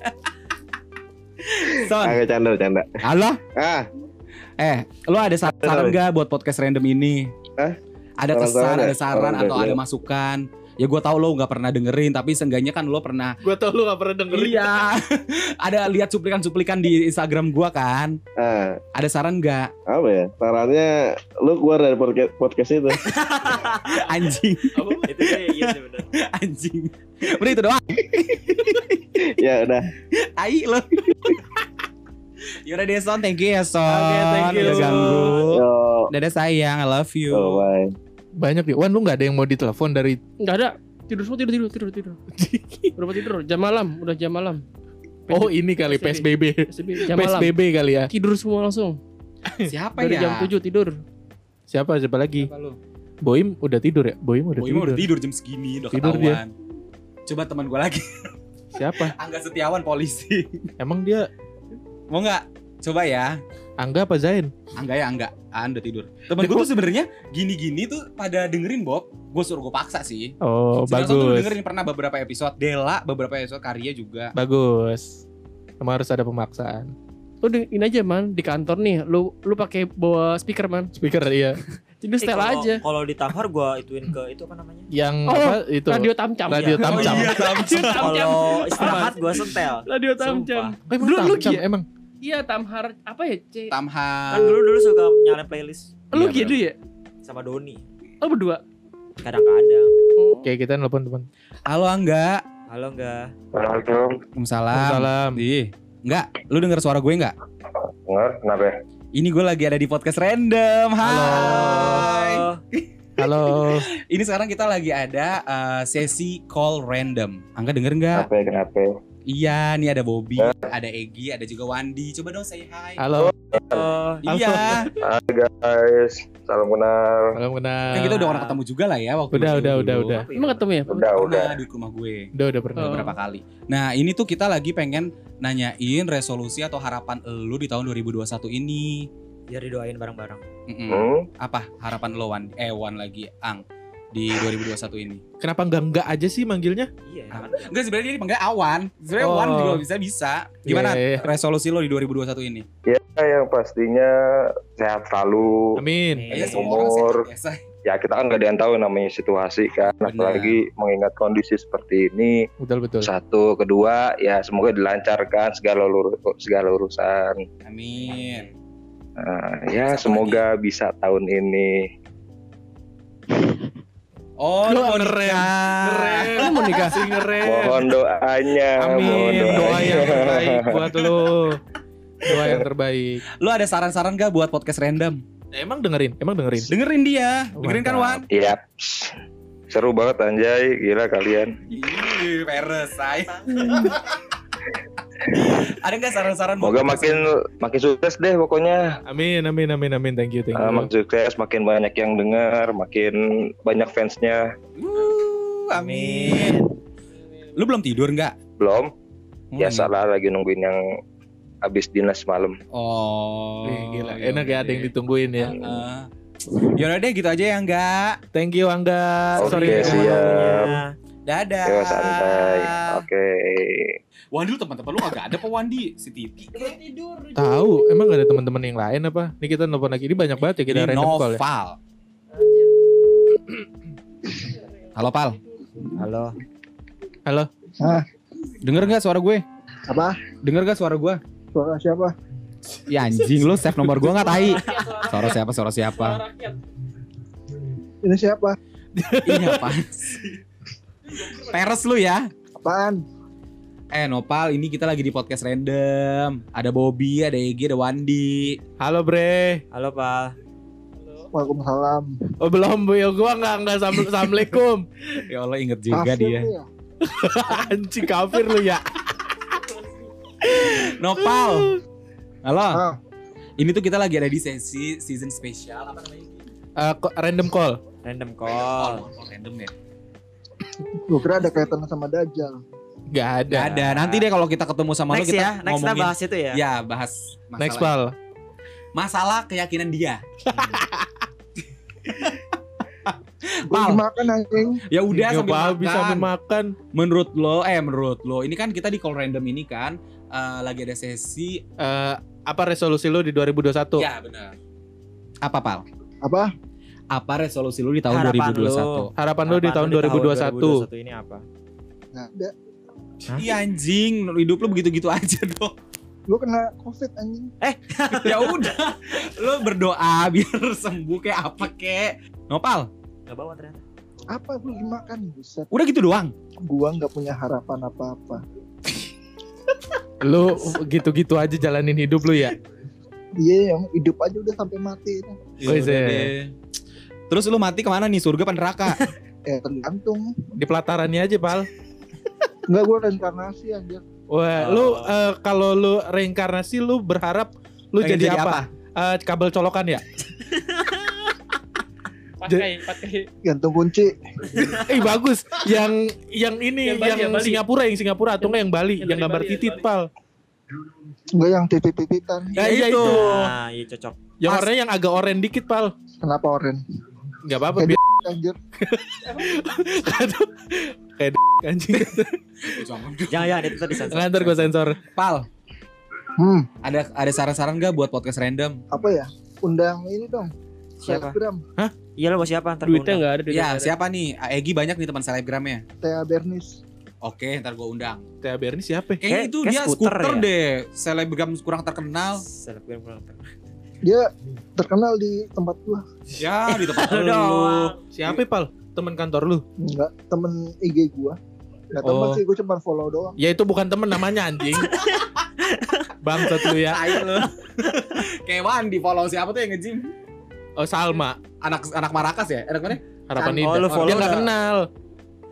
[SPEAKER 1] Son,
[SPEAKER 7] Agak canda canda.
[SPEAKER 1] halo?
[SPEAKER 7] Ah,
[SPEAKER 1] Eh, lu ada saran nggak buat podcast random ini?
[SPEAKER 7] Hah?
[SPEAKER 1] Ada kesan, ada
[SPEAKER 7] ya?
[SPEAKER 1] saran atau ada
[SPEAKER 7] lu.
[SPEAKER 1] masukan? Ya gue tau lo nggak pernah dengerin, tapi seenggaknya kan lo pernah.
[SPEAKER 3] Gue tau lu gak pernah dengerin.
[SPEAKER 1] Iya. <laughs> ada lihat cuplikan-cuplikan di Instagram gua kan?
[SPEAKER 7] ah,
[SPEAKER 1] Ada saran nggak?
[SPEAKER 7] apa ya? Sarannya lu keluar dari podcast, podcast itu. <laughs>
[SPEAKER 1] Anjing,
[SPEAKER 4] Itu sih iya <laughs>
[SPEAKER 1] anjing. Udah itu doang.
[SPEAKER 7] ya udah.
[SPEAKER 1] Tai lo. Yaudah deh Son, thank you ya Son.
[SPEAKER 3] Oke, thank you.
[SPEAKER 1] Udah ganggu.
[SPEAKER 7] Yo,
[SPEAKER 1] Dadah sayang, I love you.
[SPEAKER 7] yo, bye.
[SPEAKER 3] Banyak ya. Wan lu gak ada yang mau ditelepon dari
[SPEAKER 2] Gak ada. Tidur semua tidur tidur tidur tidur. <laughs> Berapa tidur? Jam malam, udah jam malam.
[SPEAKER 3] Oh ini kali PSBB.
[SPEAKER 2] PSBB, jam malam.
[SPEAKER 3] PSBB kali ya.
[SPEAKER 2] Tidur semua langsung. <laughs>
[SPEAKER 1] Siapa
[SPEAKER 2] Dari
[SPEAKER 1] ya?
[SPEAKER 2] jam 7 tidur.
[SPEAKER 3] Siapa siapa lagi?
[SPEAKER 1] Siapa lu?
[SPEAKER 3] Boim udah tidur ya? Boim udah
[SPEAKER 1] Boy
[SPEAKER 3] tidur.
[SPEAKER 1] udah tidur jam segini, udah
[SPEAKER 3] Tidur
[SPEAKER 1] ketahuan. Coba teman gue lagi,
[SPEAKER 3] Siapa? <laughs>
[SPEAKER 1] Angga Setiawan polisi.
[SPEAKER 3] Emang dia
[SPEAKER 1] Mau nggak? Coba ya.
[SPEAKER 3] Angga apa Zain?
[SPEAKER 1] Angga ya Angga. Ah, udah tidur. Temen gue tuh sebenarnya gini-gini tuh pada dengerin Bob. Gue suruh gue paksa sih.
[SPEAKER 3] Oh
[SPEAKER 1] Si Nelson tuh
[SPEAKER 3] bagus.
[SPEAKER 1] dengerin pernah beberapa episode. Dela beberapa episode karya juga.
[SPEAKER 3] Bagus. Emang harus ada pemaksaan.
[SPEAKER 2] Lu ini aja man di kantor nih, lu lu pakai bawa speaker man.
[SPEAKER 3] Speaker iya. <laughs>
[SPEAKER 2] Tidur
[SPEAKER 4] Eh,
[SPEAKER 2] setel
[SPEAKER 4] kalau-
[SPEAKER 2] aja.
[SPEAKER 4] Kalau di Tamhar gua ituin ke itu apa namanya?
[SPEAKER 3] Yang
[SPEAKER 2] Oh,
[SPEAKER 3] apa itu?
[SPEAKER 2] Radio tamcam.
[SPEAKER 3] Radio
[SPEAKER 4] Iya.
[SPEAKER 3] tamcam. <laughs>
[SPEAKER 1] Oh iya, tamcam.
[SPEAKER 4] Kalau istirahat gua sentel.
[SPEAKER 2] Radio tamcam.
[SPEAKER 4] Sumpah.
[SPEAKER 3] Emang
[SPEAKER 2] lu ya?
[SPEAKER 3] emang.
[SPEAKER 2] Iya Tamhar apa ya C?
[SPEAKER 1] Tamhan.
[SPEAKER 4] Kan dulu dulu suka nyalain playlist
[SPEAKER 2] Lu
[SPEAKER 1] Iya,
[SPEAKER 2] gitu ya?
[SPEAKER 4] sama Doni.
[SPEAKER 2] Lu berdua.
[SPEAKER 4] Kadang-kadang.
[SPEAKER 2] Oh.
[SPEAKER 3] Oke kita nelpon teman.
[SPEAKER 1] Halo Angga.
[SPEAKER 4] Halo enggak?
[SPEAKER 1] Waalaikumsalam.
[SPEAKER 3] Salam.
[SPEAKER 1] Ih, enggak, lu denger suara gue enggak?
[SPEAKER 7] Dengar, kenapa?
[SPEAKER 1] Ini gue lagi ada di podcast random. Hai.
[SPEAKER 4] Oh,
[SPEAKER 3] Halo.
[SPEAKER 1] Ini sekarang kita lagi ada uh, sesi call random. Angga denger nggak?
[SPEAKER 7] Kenapa? Kenapa?
[SPEAKER 1] Iya, nih ada Bobby, ada Egi, ada juga Wandi. Coba dong say hi.
[SPEAKER 3] Halo.
[SPEAKER 4] oh,
[SPEAKER 1] Iya,
[SPEAKER 7] Hai guys, salam kenal.
[SPEAKER 3] Salam kenal.
[SPEAKER 1] kan kita udah orang ketemu juga lah ya waktu
[SPEAKER 3] Udah,
[SPEAKER 1] itu
[SPEAKER 3] udah,
[SPEAKER 1] dulu.
[SPEAKER 3] udah, udah.
[SPEAKER 2] Emang ketemu ya?
[SPEAKER 7] Udah, udah.
[SPEAKER 1] Pernah di rumah gue
[SPEAKER 3] Udah, udah pernah.
[SPEAKER 2] Oh.
[SPEAKER 1] beberapa kali. Nah, ini tuh kita lagi pengen nanyain resolusi atau harapan lu di tahun 2021 ini.
[SPEAKER 4] biar didoain bareng-bareng.
[SPEAKER 1] Mm-mm.
[SPEAKER 7] Hmm?
[SPEAKER 1] Apa harapan lo Wan? Eh Wan lagi Ang di 2021 ini.
[SPEAKER 3] Kenapa enggak enggak aja sih manggilnya?
[SPEAKER 4] Iya.
[SPEAKER 1] Ah,
[SPEAKER 4] kan?
[SPEAKER 1] Enggak sebenarnya dia dipanggil Awan. Sebenarnya
[SPEAKER 3] Oh.
[SPEAKER 1] Wan juga bisa bisa. Gimana
[SPEAKER 3] Iya, iya.
[SPEAKER 1] resolusi lo di 2021 ini?
[SPEAKER 7] Ya yang pastinya sehat selalu.
[SPEAKER 3] Amin.
[SPEAKER 4] Iya,
[SPEAKER 1] Ya, semua orang
[SPEAKER 7] umur.
[SPEAKER 1] sehat biasa.
[SPEAKER 7] Ya kita kan gak ada yang tahu namanya situasi kan.
[SPEAKER 1] Benar.
[SPEAKER 7] Apalagi mengingat kondisi seperti ini.
[SPEAKER 3] Betul betul.
[SPEAKER 7] Satu, kedua ya semoga dilancarkan segala luru- segala urusan.
[SPEAKER 1] Amin.
[SPEAKER 7] Nah, ya semoga bisa tahun ini.
[SPEAKER 1] Oh,
[SPEAKER 3] Lu
[SPEAKER 1] mau
[SPEAKER 3] ngerem,
[SPEAKER 1] nikah.
[SPEAKER 2] Lu mau nikah?
[SPEAKER 3] Si ngeren.
[SPEAKER 7] Mohon doanya. mohon
[SPEAKER 3] Amin. Doa yang
[SPEAKER 7] doanya.
[SPEAKER 3] terbaik buat lu. Doa yang terbaik.
[SPEAKER 1] Lu ada saran-saran gak buat podcast random?
[SPEAKER 3] Emang dengerin? Emang dengerin?
[SPEAKER 1] Dengerin dia.
[SPEAKER 3] Oh,
[SPEAKER 1] Dengerin kan Wan?
[SPEAKER 3] mantap.
[SPEAKER 7] Iya. Seru banget anjay, gila kalian.
[SPEAKER 1] Ih, peres, say. <laughs> ada gak saran-saran
[SPEAKER 7] Semoga
[SPEAKER 1] podcast
[SPEAKER 7] makin makin sukses deh pokoknya.
[SPEAKER 3] Amin, amin, amin, amin. Thank you, thank
[SPEAKER 7] Uh,
[SPEAKER 3] you.
[SPEAKER 7] makin sukses, makin banyak yang dengar, makin banyak fansnya.
[SPEAKER 1] Uh, amin. Lu belum tidur nggak?
[SPEAKER 7] Belum,
[SPEAKER 1] Oh,
[SPEAKER 7] biasa lah lagi nungguin yang habis dinas malam.
[SPEAKER 1] Oh.
[SPEAKER 3] Wih, gila.
[SPEAKER 1] oke,
[SPEAKER 3] Enak ya ada yang
[SPEAKER 1] oke.
[SPEAKER 3] ditungguin ya.
[SPEAKER 1] Heeh. Yaudah deh gitu aja ya enggak.
[SPEAKER 3] Thank you Angga.
[SPEAKER 7] Oke,
[SPEAKER 3] Sorry.
[SPEAKER 7] siap.
[SPEAKER 1] Dadah.
[SPEAKER 7] Yo santai. Oke.
[SPEAKER 1] Wandi lu teman-teman lu agak ada apa Wandi? Si Titi.
[SPEAKER 3] Tahu, emang gak ada teman-teman yang lain apa? Ini kita nelfon lagi. Ini banyak banget ya kita
[SPEAKER 1] Ini
[SPEAKER 3] random call ya.
[SPEAKER 1] Halo Pal.
[SPEAKER 4] Halo.
[SPEAKER 3] Halo.
[SPEAKER 12] Hah?
[SPEAKER 1] Denger gak suara gue?
[SPEAKER 12] Apa?
[SPEAKER 1] Denger gak suara gue?
[SPEAKER 12] Suara siapa?
[SPEAKER 1] Ya anjing lu save nomor gue gak tai. Suara siapa? Suara siapa?
[SPEAKER 12] Ini siapa?
[SPEAKER 1] Apaan sih? Peres lu ya.
[SPEAKER 12] Apaan?
[SPEAKER 1] Eh Nopal, ini kita lagi di podcast random. Ada Bobby, ada Egi, ada Wandi.
[SPEAKER 3] Halo bre.
[SPEAKER 4] Halo, Pak.
[SPEAKER 12] Waalaikumsalam.
[SPEAKER 3] Oh belum bu, ya gua nggak nggak assalamu- <laughs> assalamualaikum.
[SPEAKER 1] Ya Allah inget juga
[SPEAKER 12] Kafir
[SPEAKER 1] dia.
[SPEAKER 12] ya? <laughs>
[SPEAKER 3] Anjing kafir lu ya.
[SPEAKER 1] Nopal. Halo.
[SPEAKER 12] Ah,
[SPEAKER 1] Ini tuh kita lagi ada di sesi season spesial apa namanya?
[SPEAKER 3] Eh, kok random call.
[SPEAKER 4] Random
[SPEAKER 1] Oh,
[SPEAKER 4] call.
[SPEAKER 1] random ya.
[SPEAKER 12] gua kira ada kaitannya sama Dajjal.
[SPEAKER 3] Gak ada.
[SPEAKER 1] Gak ada. Nanti deh kalau kita ketemu sama lu
[SPEAKER 4] Next
[SPEAKER 1] kita
[SPEAKER 4] ya, next kita
[SPEAKER 1] ngomongin.
[SPEAKER 4] bahas itu ya.
[SPEAKER 1] Ya, bahas masalah.
[SPEAKER 3] Next pal.
[SPEAKER 1] Masalah keyakinan dia. <laughs> Pal.
[SPEAKER 12] makan anjing.
[SPEAKER 1] Ya udah sambil makan.
[SPEAKER 3] bisa makan.
[SPEAKER 1] Menurut lo, eh menurut lo, ini kan kita di call random ini kan eh, lagi ada sesi.
[SPEAKER 3] Eh, apa resolusi lu di 2021?
[SPEAKER 1] Ya benar. Apa pal?
[SPEAKER 12] Apa?
[SPEAKER 1] Apa resolusi lu di tahun
[SPEAKER 4] Harapan
[SPEAKER 1] 2021?
[SPEAKER 3] Harapan lu di tahun 2021.
[SPEAKER 4] 2021 ini apa?
[SPEAKER 12] Nggak ada.
[SPEAKER 1] Iya anjing, hidup lu begitu-gitu aja dong.
[SPEAKER 12] Lu kena covid anjing. <laughs>
[SPEAKER 1] ya udah, lu berdoa biar sembuh kayak apa kek. Nopal,
[SPEAKER 4] Gak bawa ternyata.
[SPEAKER 12] Apa gua lagi makan? Buset.
[SPEAKER 1] udah gitu doang.
[SPEAKER 12] Gua nggak punya harapan apa-apa. <laughs>
[SPEAKER 3] Lu gitu-gitu aja jalanin hidup lu ya.
[SPEAKER 12] Iya, yang hidup aja udah sampai mati.
[SPEAKER 1] Ya
[SPEAKER 3] Wes,
[SPEAKER 1] udah
[SPEAKER 3] ya.
[SPEAKER 1] deh. Terus lu mati ke mana nih? Surga apa neraka?
[SPEAKER 12] Eh <laughs> tergantung.
[SPEAKER 3] Di pelatarannya aja, Pal.
[SPEAKER 12] Enggak gua reinkarnasi anjir.
[SPEAKER 3] Wah,
[SPEAKER 4] Oh.
[SPEAKER 3] lu eh, kalau lu reinkarnasi lu berharap lu
[SPEAKER 1] Pengen
[SPEAKER 3] jadi,
[SPEAKER 1] jadi
[SPEAKER 3] apa? Eh, kabel colokan ya? <laughs>
[SPEAKER 2] Pakai, pakai.
[SPEAKER 12] Gantung kunci. <laughs>
[SPEAKER 3] Eh bagus. Yang yang ini
[SPEAKER 2] Yang Bali,
[SPEAKER 3] yang
[SPEAKER 2] yang Bali.
[SPEAKER 3] Singapura, yang Singapura atau enggak yang Bali,
[SPEAKER 2] Yang
[SPEAKER 3] yang gambar
[SPEAKER 2] Bali,
[SPEAKER 3] titit. Pal.
[SPEAKER 12] Enggak yang titit-tititan.
[SPEAKER 3] Ya, iya itu.
[SPEAKER 4] Nah, iya cocok.
[SPEAKER 3] Yang warnanya yang agak oranye dikit, Pal.
[SPEAKER 12] Kenapa oren?
[SPEAKER 3] Enggak apa-apa, biar <laughs>
[SPEAKER 12] Anjir.
[SPEAKER 3] Kayak anjing.
[SPEAKER 4] Jangan jangan itu tadi sensor.
[SPEAKER 3] Ngantar gua sensor.
[SPEAKER 1] Pal,
[SPEAKER 12] Hmm,
[SPEAKER 1] ada ada saran-saran gak buat podcast random?
[SPEAKER 12] apa ya? Undang ini dong.
[SPEAKER 4] Siapa?
[SPEAKER 12] Selebgram.
[SPEAKER 4] Iya lo mau siapa ntar
[SPEAKER 2] Duitnya nggak ada.
[SPEAKER 1] Ya,
[SPEAKER 2] ada.
[SPEAKER 1] siapa nih? Egi banyak nih teman selebgramnya.
[SPEAKER 12] Thea Bernis.
[SPEAKER 1] Oke, ntar gua undang.
[SPEAKER 3] Teh Berni siapa?
[SPEAKER 1] Kayaknya
[SPEAKER 4] Kayak-
[SPEAKER 1] itu
[SPEAKER 4] kayak
[SPEAKER 1] dia
[SPEAKER 4] skuter
[SPEAKER 1] skuter,
[SPEAKER 4] ya?
[SPEAKER 1] deh. Selebgram kurang terkenal.
[SPEAKER 4] Selebgram kurang terkenal.
[SPEAKER 12] Dia terkenal di tempat gua.
[SPEAKER 1] Ya, di tempat <laughs>
[SPEAKER 4] Lu.
[SPEAKER 3] Siapa, Pal? Teman kantor lu?
[SPEAKER 12] Enggak, temen IG gua. Enggak temen
[SPEAKER 3] Oh.
[SPEAKER 12] sih, gua cuma follow doang.
[SPEAKER 3] Ya itu bukan temen namanya anjing. <laughs> Bangsat lu ya.
[SPEAKER 1] Tai lu. Kayak Wandi follow siapa tuh yang nge-gym?
[SPEAKER 3] Oh, Salma.
[SPEAKER 1] Anak anak Marakas ya? Anak mana?
[SPEAKER 3] Harapan
[SPEAKER 4] Oh,
[SPEAKER 3] Ida.
[SPEAKER 4] lu follow
[SPEAKER 3] Dia nggak kenal.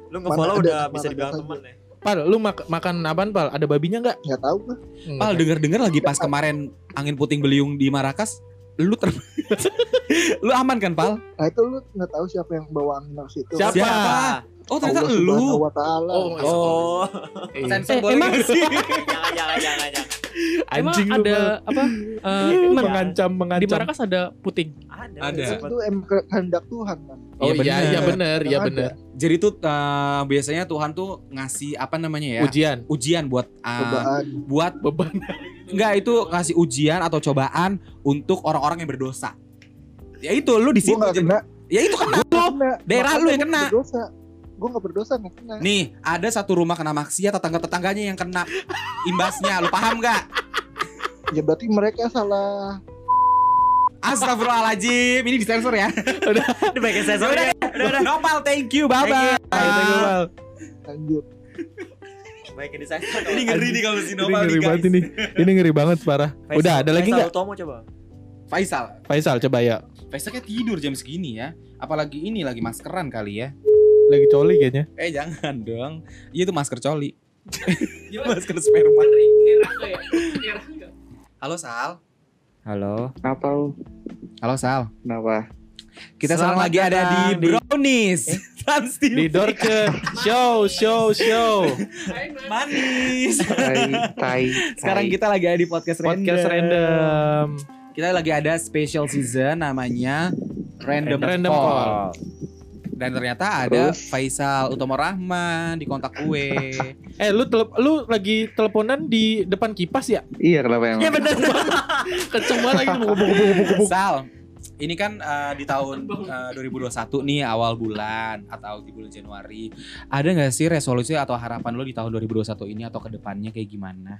[SPEAKER 4] Lu nge-follow udah bisa dibilang teman ya.
[SPEAKER 3] Pal, lu mak- makan apaan, Pal? Ada babinya nggak?
[SPEAKER 12] Enggak tahu gua.
[SPEAKER 1] Pal denger-denger lagi pas kemarin angin puting beliung di Marakas, lu ter <laughs> lu aman kan, Pal?
[SPEAKER 12] Nah itu lu nggak tahu siapa yang bawa angin ke situ.
[SPEAKER 3] Siapa?
[SPEAKER 1] Siapa? Oh, ternyata
[SPEAKER 12] Allah
[SPEAKER 1] lu.
[SPEAKER 12] wa taala.
[SPEAKER 3] Oh,
[SPEAKER 4] Oh.
[SPEAKER 3] Iya.
[SPEAKER 1] Sensor
[SPEAKER 2] Eh,
[SPEAKER 1] boleh
[SPEAKER 2] emang-
[SPEAKER 1] sih? <laughs>
[SPEAKER 4] jangan jangan jangan jangan.
[SPEAKER 2] Emang
[SPEAKER 3] Anjing lu,
[SPEAKER 2] ada
[SPEAKER 3] Pal.
[SPEAKER 2] apa? eh, <laughs> emang
[SPEAKER 3] mengancam
[SPEAKER 2] di
[SPEAKER 3] mengancam.
[SPEAKER 2] Marakas ada puting.
[SPEAKER 4] Ada.
[SPEAKER 1] Ada.
[SPEAKER 12] Itu emang ke- kehendak Tuhan kan.
[SPEAKER 3] Oh
[SPEAKER 1] Iya,
[SPEAKER 3] iya, iya benar, iya benar.
[SPEAKER 1] Jadi tuh eh, biasanya Tuhan tuh ngasih apa namanya ya?
[SPEAKER 3] Ujian,
[SPEAKER 1] Ujian buat eh,
[SPEAKER 12] Cobaan.
[SPEAKER 1] buat
[SPEAKER 3] beban.
[SPEAKER 1] enggak itu ngasih ujian atau cobaan untuk orang-orang yang berdosa. Ya itu lu di situ. Ya itu kan lu.
[SPEAKER 12] Kena.
[SPEAKER 1] Daerah
[SPEAKER 12] Makanya
[SPEAKER 1] lu yang kena.
[SPEAKER 12] Berdosa. Gue nggak berdosa nggak kena.
[SPEAKER 1] Nih, ada satu rumah kena maksiat, tetangga-tetangganya yang kena imbasnya. Lu paham nggak?
[SPEAKER 12] Ya berarti mereka salah.
[SPEAKER 1] Astagfirullahaladzim, ini disensor ya. <laughs>
[SPEAKER 4] Ini bagian sensor
[SPEAKER 1] Udah,
[SPEAKER 4] ya. Udah udah.
[SPEAKER 1] Nopal, thank you, bye bye.
[SPEAKER 3] Ayo, thank you, Pal.
[SPEAKER 12] Lanjut.
[SPEAKER 4] Bagian di sensor.
[SPEAKER 1] Ini ngeri nih kalau si
[SPEAKER 3] Ini
[SPEAKER 1] Nopal nih
[SPEAKER 3] ngeri banget
[SPEAKER 1] guys.
[SPEAKER 3] ini. Ini ngeri banget parah. Udah, ada lagi nggak?
[SPEAKER 4] Tomo coba.
[SPEAKER 1] Faisal,
[SPEAKER 3] Faisal coba ya.
[SPEAKER 1] Faisal kayak tidur jam segini ya. Apalagi ini lagi maskeran kali ya.
[SPEAKER 3] Lagi coli kayaknya.
[SPEAKER 1] Eh jangan dong. Iya itu masker coli. <laughs> masker sperma. Halo Sal.
[SPEAKER 4] Halo.
[SPEAKER 7] Kenapa lu?
[SPEAKER 1] Halo Sal.
[SPEAKER 7] Kenapa?
[SPEAKER 1] Kita sekarang lagi ada di Brownies. <laughs> Trans TV.
[SPEAKER 3] Di Dorce show show show.
[SPEAKER 1] Manis.
[SPEAKER 7] Tai, tai.
[SPEAKER 1] Sekarang kita lagi ada di podcast random.
[SPEAKER 3] Podcast random.
[SPEAKER 1] Kita lagi ada special season namanya Random,
[SPEAKER 3] Random
[SPEAKER 1] Call.
[SPEAKER 3] Call.
[SPEAKER 1] Dan ternyata ada
[SPEAKER 7] Terus?
[SPEAKER 1] Faisal Utomo Rahman di kontak gue. <laughs>
[SPEAKER 3] Eh lu telep, lu lagi teleponan di depan kipas ya?
[SPEAKER 7] Iya kenapa yang?
[SPEAKER 4] Iya benar. <laughs>
[SPEAKER 3] Kenceng banget lagi buk buk buk buk buk.
[SPEAKER 1] Sal, ini kan eh, di tahun eh, 2021 nih awal bulan atau di bulan Januari. Ada nggak sih resolusi atau harapan lo di tahun 2021 ini atau ke depannya kayak gimana?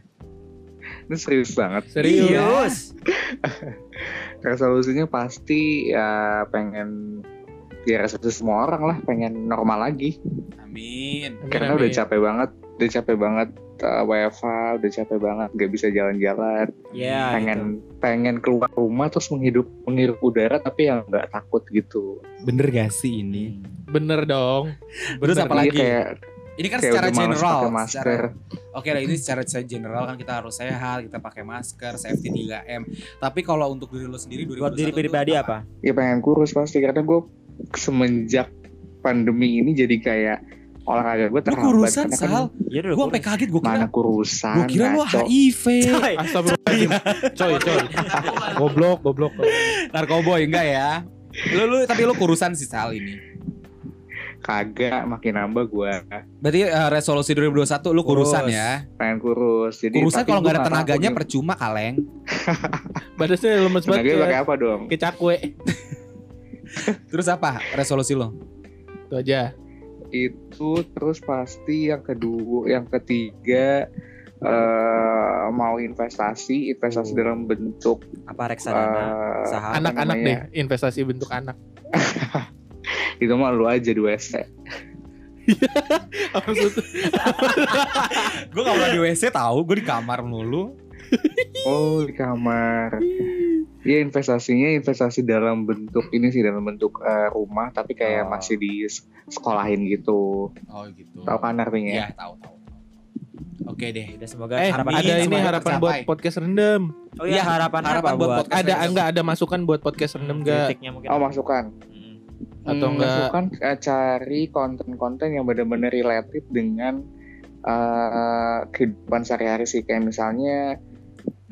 [SPEAKER 13] Ini serius banget.
[SPEAKER 1] Serius. <laughs>
[SPEAKER 13] Resolusinya pasti ya pengen ya resolusi semua orang lah pengen normal lagi.
[SPEAKER 1] Amin.
[SPEAKER 13] Karena udah capek banget, udah capek banget uh, WFA, udah capek banget gak bisa jalan-jalan.
[SPEAKER 4] Ya,
[SPEAKER 13] pengen pengen keluar rumah terus menghidup menghirup udara tapi yang nggak takut gitu.
[SPEAKER 1] Bener gak sih ini?
[SPEAKER 3] Bener dong.
[SPEAKER 1] Terus
[SPEAKER 13] Bener,
[SPEAKER 1] apa
[SPEAKER 13] iya,
[SPEAKER 1] lagi?
[SPEAKER 13] kayak
[SPEAKER 1] Ini kan
[SPEAKER 13] kayak
[SPEAKER 1] secara general. Secara, oke lah ini secara, secara general kan kita harus sehat, kita pakai masker, safety 3M. Tapi kalau untuk diri lo sendiri 2021
[SPEAKER 4] Buat diri pribadi apa?
[SPEAKER 13] Ya pengen kurus pasti karena gue semenjak pandemi ini jadi kayak olahraga gue
[SPEAKER 1] Lu
[SPEAKER 13] terhambat
[SPEAKER 1] kurusan
[SPEAKER 13] karena kan
[SPEAKER 1] Sal. Gue sampai kaget gue kira.
[SPEAKER 13] mana kurusan
[SPEAKER 1] Gue kira lu. HIV.
[SPEAKER 3] Astagfirullahaladzim. coy, coy. <laughs> Goblok, goblok.
[SPEAKER 1] Narkoboy enggak ya? Lu lu tapi lu kurusan sih Sal ini.
[SPEAKER 13] kagak makin nambah gue
[SPEAKER 1] Berarti eh, resolusi 2021 lu kurusan
[SPEAKER 13] Kurus.
[SPEAKER 1] ya.
[SPEAKER 13] pengen kurus jadi
[SPEAKER 1] Kurusan
[SPEAKER 13] tapi
[SPEAKER 1] kalau nggak ada tenaganya percuma kaleng. <laughs>
[SPEAKER 3] Badannya lemes banget.
[SPEAKER 13] tenaganya pakai apa dong
[SPEAKER 3] Kayak cakwe. <laughs>
[SPEAKER 1] Terus apa resolusi lo?
[SPEAKER 3] Itu aja.
[SPEAKER 13] itu terus pasti yang kedua yang ketiga eh mau investasi investasi dalam bentuk
[SPEAKER 4] apa reksadana
[SPEAKER 13] eh,
[SPEAKER 4] saham
[SPEAKER 3] Anak-anak deh, investasi bentuk anak. <laughs>
[SPEAKER 13] itu mah lu aja di WC
[SPEAKER 1] gue gak pernah di WC tahu, gue di kamar mulu.
[SPEAKER 13] Oh di kamar. Iya investasinya investasi dalam bentuk ini sih dalam bentuk eh, rumah tapi kayak
[SPEAKER 1] Oh.
[SPEAKER 13] masih di sekolahin gitu.
[SPEAKER 1] Oh gitu.
[SPEAKER 13] Tahu kan artinya?
[SPEAKER 1] Iya tahu tahu. Oke deh.
[SPEAKER 4] Udah semoga
[SPEAKER 3] Eh,
[SPEAKER 4] harapan
[SPEAKER 3] ada ini harapan
[SPEAKER 1] tercapai.
[SPEAKER 3] buat podcast rendem.
[SPEAKER 4] Oh iya, harapan,
[SPEAKER 1] harapan
[SPEAKER 4] apa
[SPEAKER 1] buat
[SPEAKER 4] buat,
[SPEAKER 1] podcast
[SPEAKER 3] Ada
[SPEAKER 1] rendem.
[SPEAKER 3] enggak ada masukan buat podcast rendem enggak?
[SPEAKER 13] Oh masukan.
[SPEAKER 3] Atau
[SPEAKER 13] Hmm,
[SPEAKER 3] enggak?
[SPEAKER 13] Masukan eh, cari konten-konten yang benar-benar related dengan eh, kehidupan sehari-hari sih kayak misalnya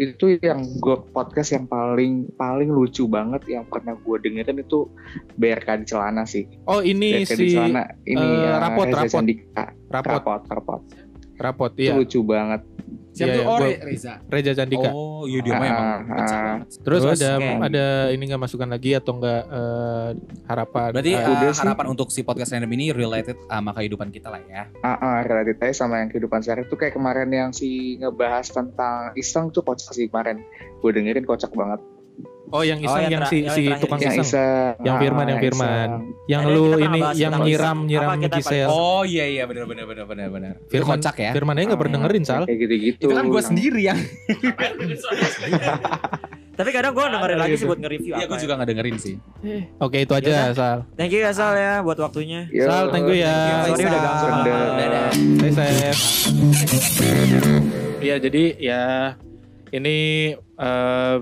[SPEAKER 13] itu yang gue podcast yang paling paling lucu banget yang pernah gue dengerin itu BRK di celana sih.
[SPEAKER 3] Oh ini
[SPEAKER 13] BRK di
[SPEAKER 3] si
[SPEAKER 13] celana. Ini ya,
[SPEAKER 3] rapot
[SPEAKER 13] Reza
[SPEAKER 3] rapot. Rapot.
[SPEAKER 13] Rapot rapot
[SPEAKER 3] rapot iya.
[SPEAKER 13] lucu banget.
[SPEAKER 1] Siapa
[SPEAKER 3] Iya,
[SPEAKER 1] tuh?
[SPEAKER 3] iya,
[SPEAKER 1] Oh
[SPEAKER 3] gua-
[SPEAKER 1] Re- Reza.
[SPEAKER 3] Reza Candika.
[SPEAKER 1] Oh iya dia mah emang
[SPEAKER 13] Ah,
[SPEAKER 1] pecah
[SPEAKER 13] ah.
[SPEAKER 1] banget.
[SPEAKER 3] Terus,
[SPEAKER 1] Terus,
[SPEAKER 3] ada
[SPEAKER 1] oke.
[SPEAKER 3] ada ini enggak masukan lagi atau enggak eh, harapan?
[SPEAKER 1] Berarti
[SPEAKER 3] eh,
[SPEAKER 13] udah sih.
[SPEAKER 1] harapan untuk si podcast random ini related sama kehidupan kita lah ya.
[SPEAKER 13] Ah, ah, related aja sama yang kehidupan sehari itu kayak kemarin yang si ngebahas tentang iseng tuh kocak sih kemarin. Gue dengerin kocak banget.
[SPEAKER 3] Oh yang
[SPEAKER 4] Oh,
[SPEAKER 3] iseng
[SPEAKER 4] yang
[SPEAKER 3] yang,
[SPEAKER 4] tera-
[SPEAKER 3] si
[SPEAKER 4] yang
[SPEAKER 3] si tukang
[SPEAKER 4] iseng.
[SPEAKER 13] Yang
[SPEAKER 3] iseng.
[SPEAKER 13] iseng.
[SPEAKER 3] Yang
[SPEAKER 13] Ah,
[SPEAKER 3] Firman, yang Firman. Yang
[SPEAKER 4] Ada
[SPEAKER 3] lu ini yang nyiram nyiram Gisel.
[SPEAKER 1] Oh iya iya benar benar benar benar benar.
[SPEAKER 3] Firman
[SPEAKER 1] kocak ya.
[SPEAKER 3] Firman aja enggak pernah dengerin Sal.
[SPEAKER 13] Kayak gitu-gitu.
[SPEAKER 1] Itu kan gue sendiri yang. <laughs>
[SPEAKER 4] Tapi kadang gue dengerin lagi sih buat nge-review
[SPEAKER 1] Iya
[SPEAKER 4] apa.
[SPEAKER 1] gue
[SPEAKER 4] ya.
[SPEAKER 1] juga nggak dengerin sih.
[SPEAKER 3] Oke itu aja. Sal.
[SPEAKER 4] Thank you ya Sal ya buat waktunya.
[SPEAKER 3] Sal, thank you ya.
[SPEAKER 4] Sorry udah ganggu.
[SPEAKER 13] Dadah.
[SPEAKER 3] Stay safe. Iya jadi ya ini eh,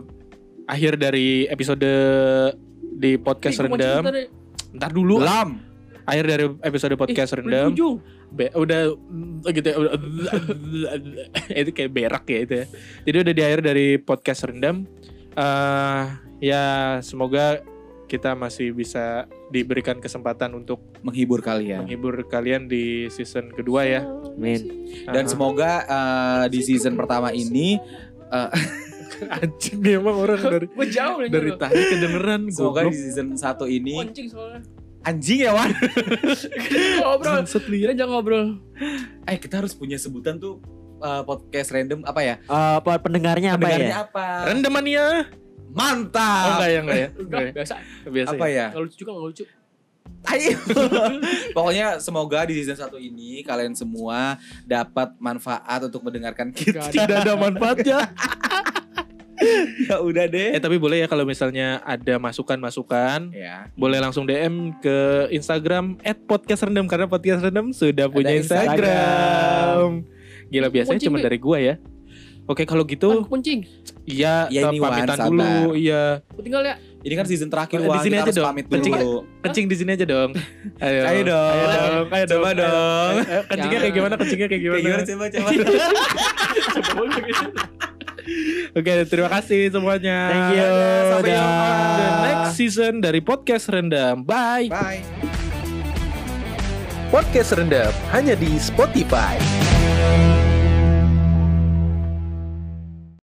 [SPEAKER 3] akhir dari episode di podcast rendam. Ntar dulu.
[SPEAKER 1] Belum.
[SPEAKER 3] Akhir dari episode podcast rendam. Be- udah gitu ya, udah <laughs> itu kayak berak ya itu ya. Jadi udah di akhir dari podcast rendam. eh ya semoga kita masih bisa diberikan kesempatan untuk
[SPEAKER 1] Menghibur kalian.
[SPEAKER 3] menghibur kalian di season kedua ya.
[SPEAKER 4] Amin.
[SPEAKER 1] Dan semoga eh, di season pertama ini eh, <laughs>
[SPEAKER 3] anjing emang orang dari
[SPEAKER 2] Gue jauh nih.
[SPEAKER 3] dari tadi kedengeran
[SPEAKER 1] semoga di season satu ini
[SPEAKER 2] Koncing soalnya.
[SPEAKER 1] anjing ya Wan.
[SPEAKER 2] ngobrol.
[SPEAKER 3] Ya.
[SPEAKER 2] Kita jangan ngobrol.
[SPEAKER 1] Eh kita harus punya sebutan tuh eh, podcast random apa ya?
[SPEAKER 4] Eh, apa pendengarnya apa
[SPEAKER 1] Pendengarnya
[SPEAKER 4] ya?
[SPEAKER 1] apa?
[SPEAKER 3] Rendemannya.
[SPEAKER 1] Mantap.
[SPEAKER 3] Oh enggak ya enggak ya.
[SPEAKER 2] Enggak,
[SPEAKER 3] ya?
[SPEAKER 2] biasa.
[SPEAKER 3] Biasa
[SPEAKER 1] apa
[SPEAKER 3] ya.
[SPEAKER 1] ya?
[SPEAKER 2] Lucu juga, enggak lucu.
[SPEAKER 1] Ayo. <laughs> Pokoknya semoga di season satu ini kalian semua dapat manfaat untuk mendengarkan kita.
[SPEAKER 3] Tidak ada manfaatnya. <laughs> <laughs>
[SPEAKER 1] ya udah deh.
[SPEAKER 3] Eh tapi boleh ya kalau misalnya ada masukan-masukan
[SPEAKER 1] Ya.
[SPEAKER 3] boleh langsung DM ke Instagram @podcastrendam karena podcast rendam sudah punya
[SPEAKER 1] Instagram.
[SPEAKER 3] Instagram. Gila biasanya
[SPEAKER 2] Kuncing,
[SPEAKER 3] cuma dari gua ya. Oke kalau gitu
[SPEAKER 2] kuncing.
[SPEAKER 3] iya
[SPEAKER 1] Ya,
[SPEAKER 3] eh,
[SPEAKER 1] ini, Wan,
[SPEAKER 3] pamitan
[SPEAKER 1] sabar.
[SPEAKER 3] dulu iya
[SPEAKER 2] Aku tinggal ya.
[SPEAKER 1] Ini kan season terakhir
[SPEAKER 3] Di
[SPEAKER 1] Wan,
[SPEAKER 3] sini
[SPEAKER 1] kita
[SPEAKER 3] aja
[SPEAKER 1] harus
[SPEAKER 3] dong.
[SPEAKER 1] pamit
[SPEAKER 3] Kencing.
[SPEAKER 1] dulu.
[SPEAKER 3] kencing di sini aja dong. <laughs> Ayo,
[SPEAKER 1] Ayo dong.
[SPEAKER 3] Ayo dong. Ayo dong.
[SPEAKER 1] Coba dong.
[SPEAKER 3] Ayo, ayo, kencingnya kayak gimana? Kencingnya kayak gimana?
[SPEAKER 1] Kayak gimana coba coba. <laughs>
[SPEAKER 3] Oke, terima kasih semuanya.
[SPEAKER 4] Thank you.
[SPEAKER 1] Sampai jumpa.
[SPEAKER 3] the next season dari podcast rendam. Bye.
[SPEAKER 1] Bye.
[SPEAKER 3] Podcast rendam hanya di Spotify.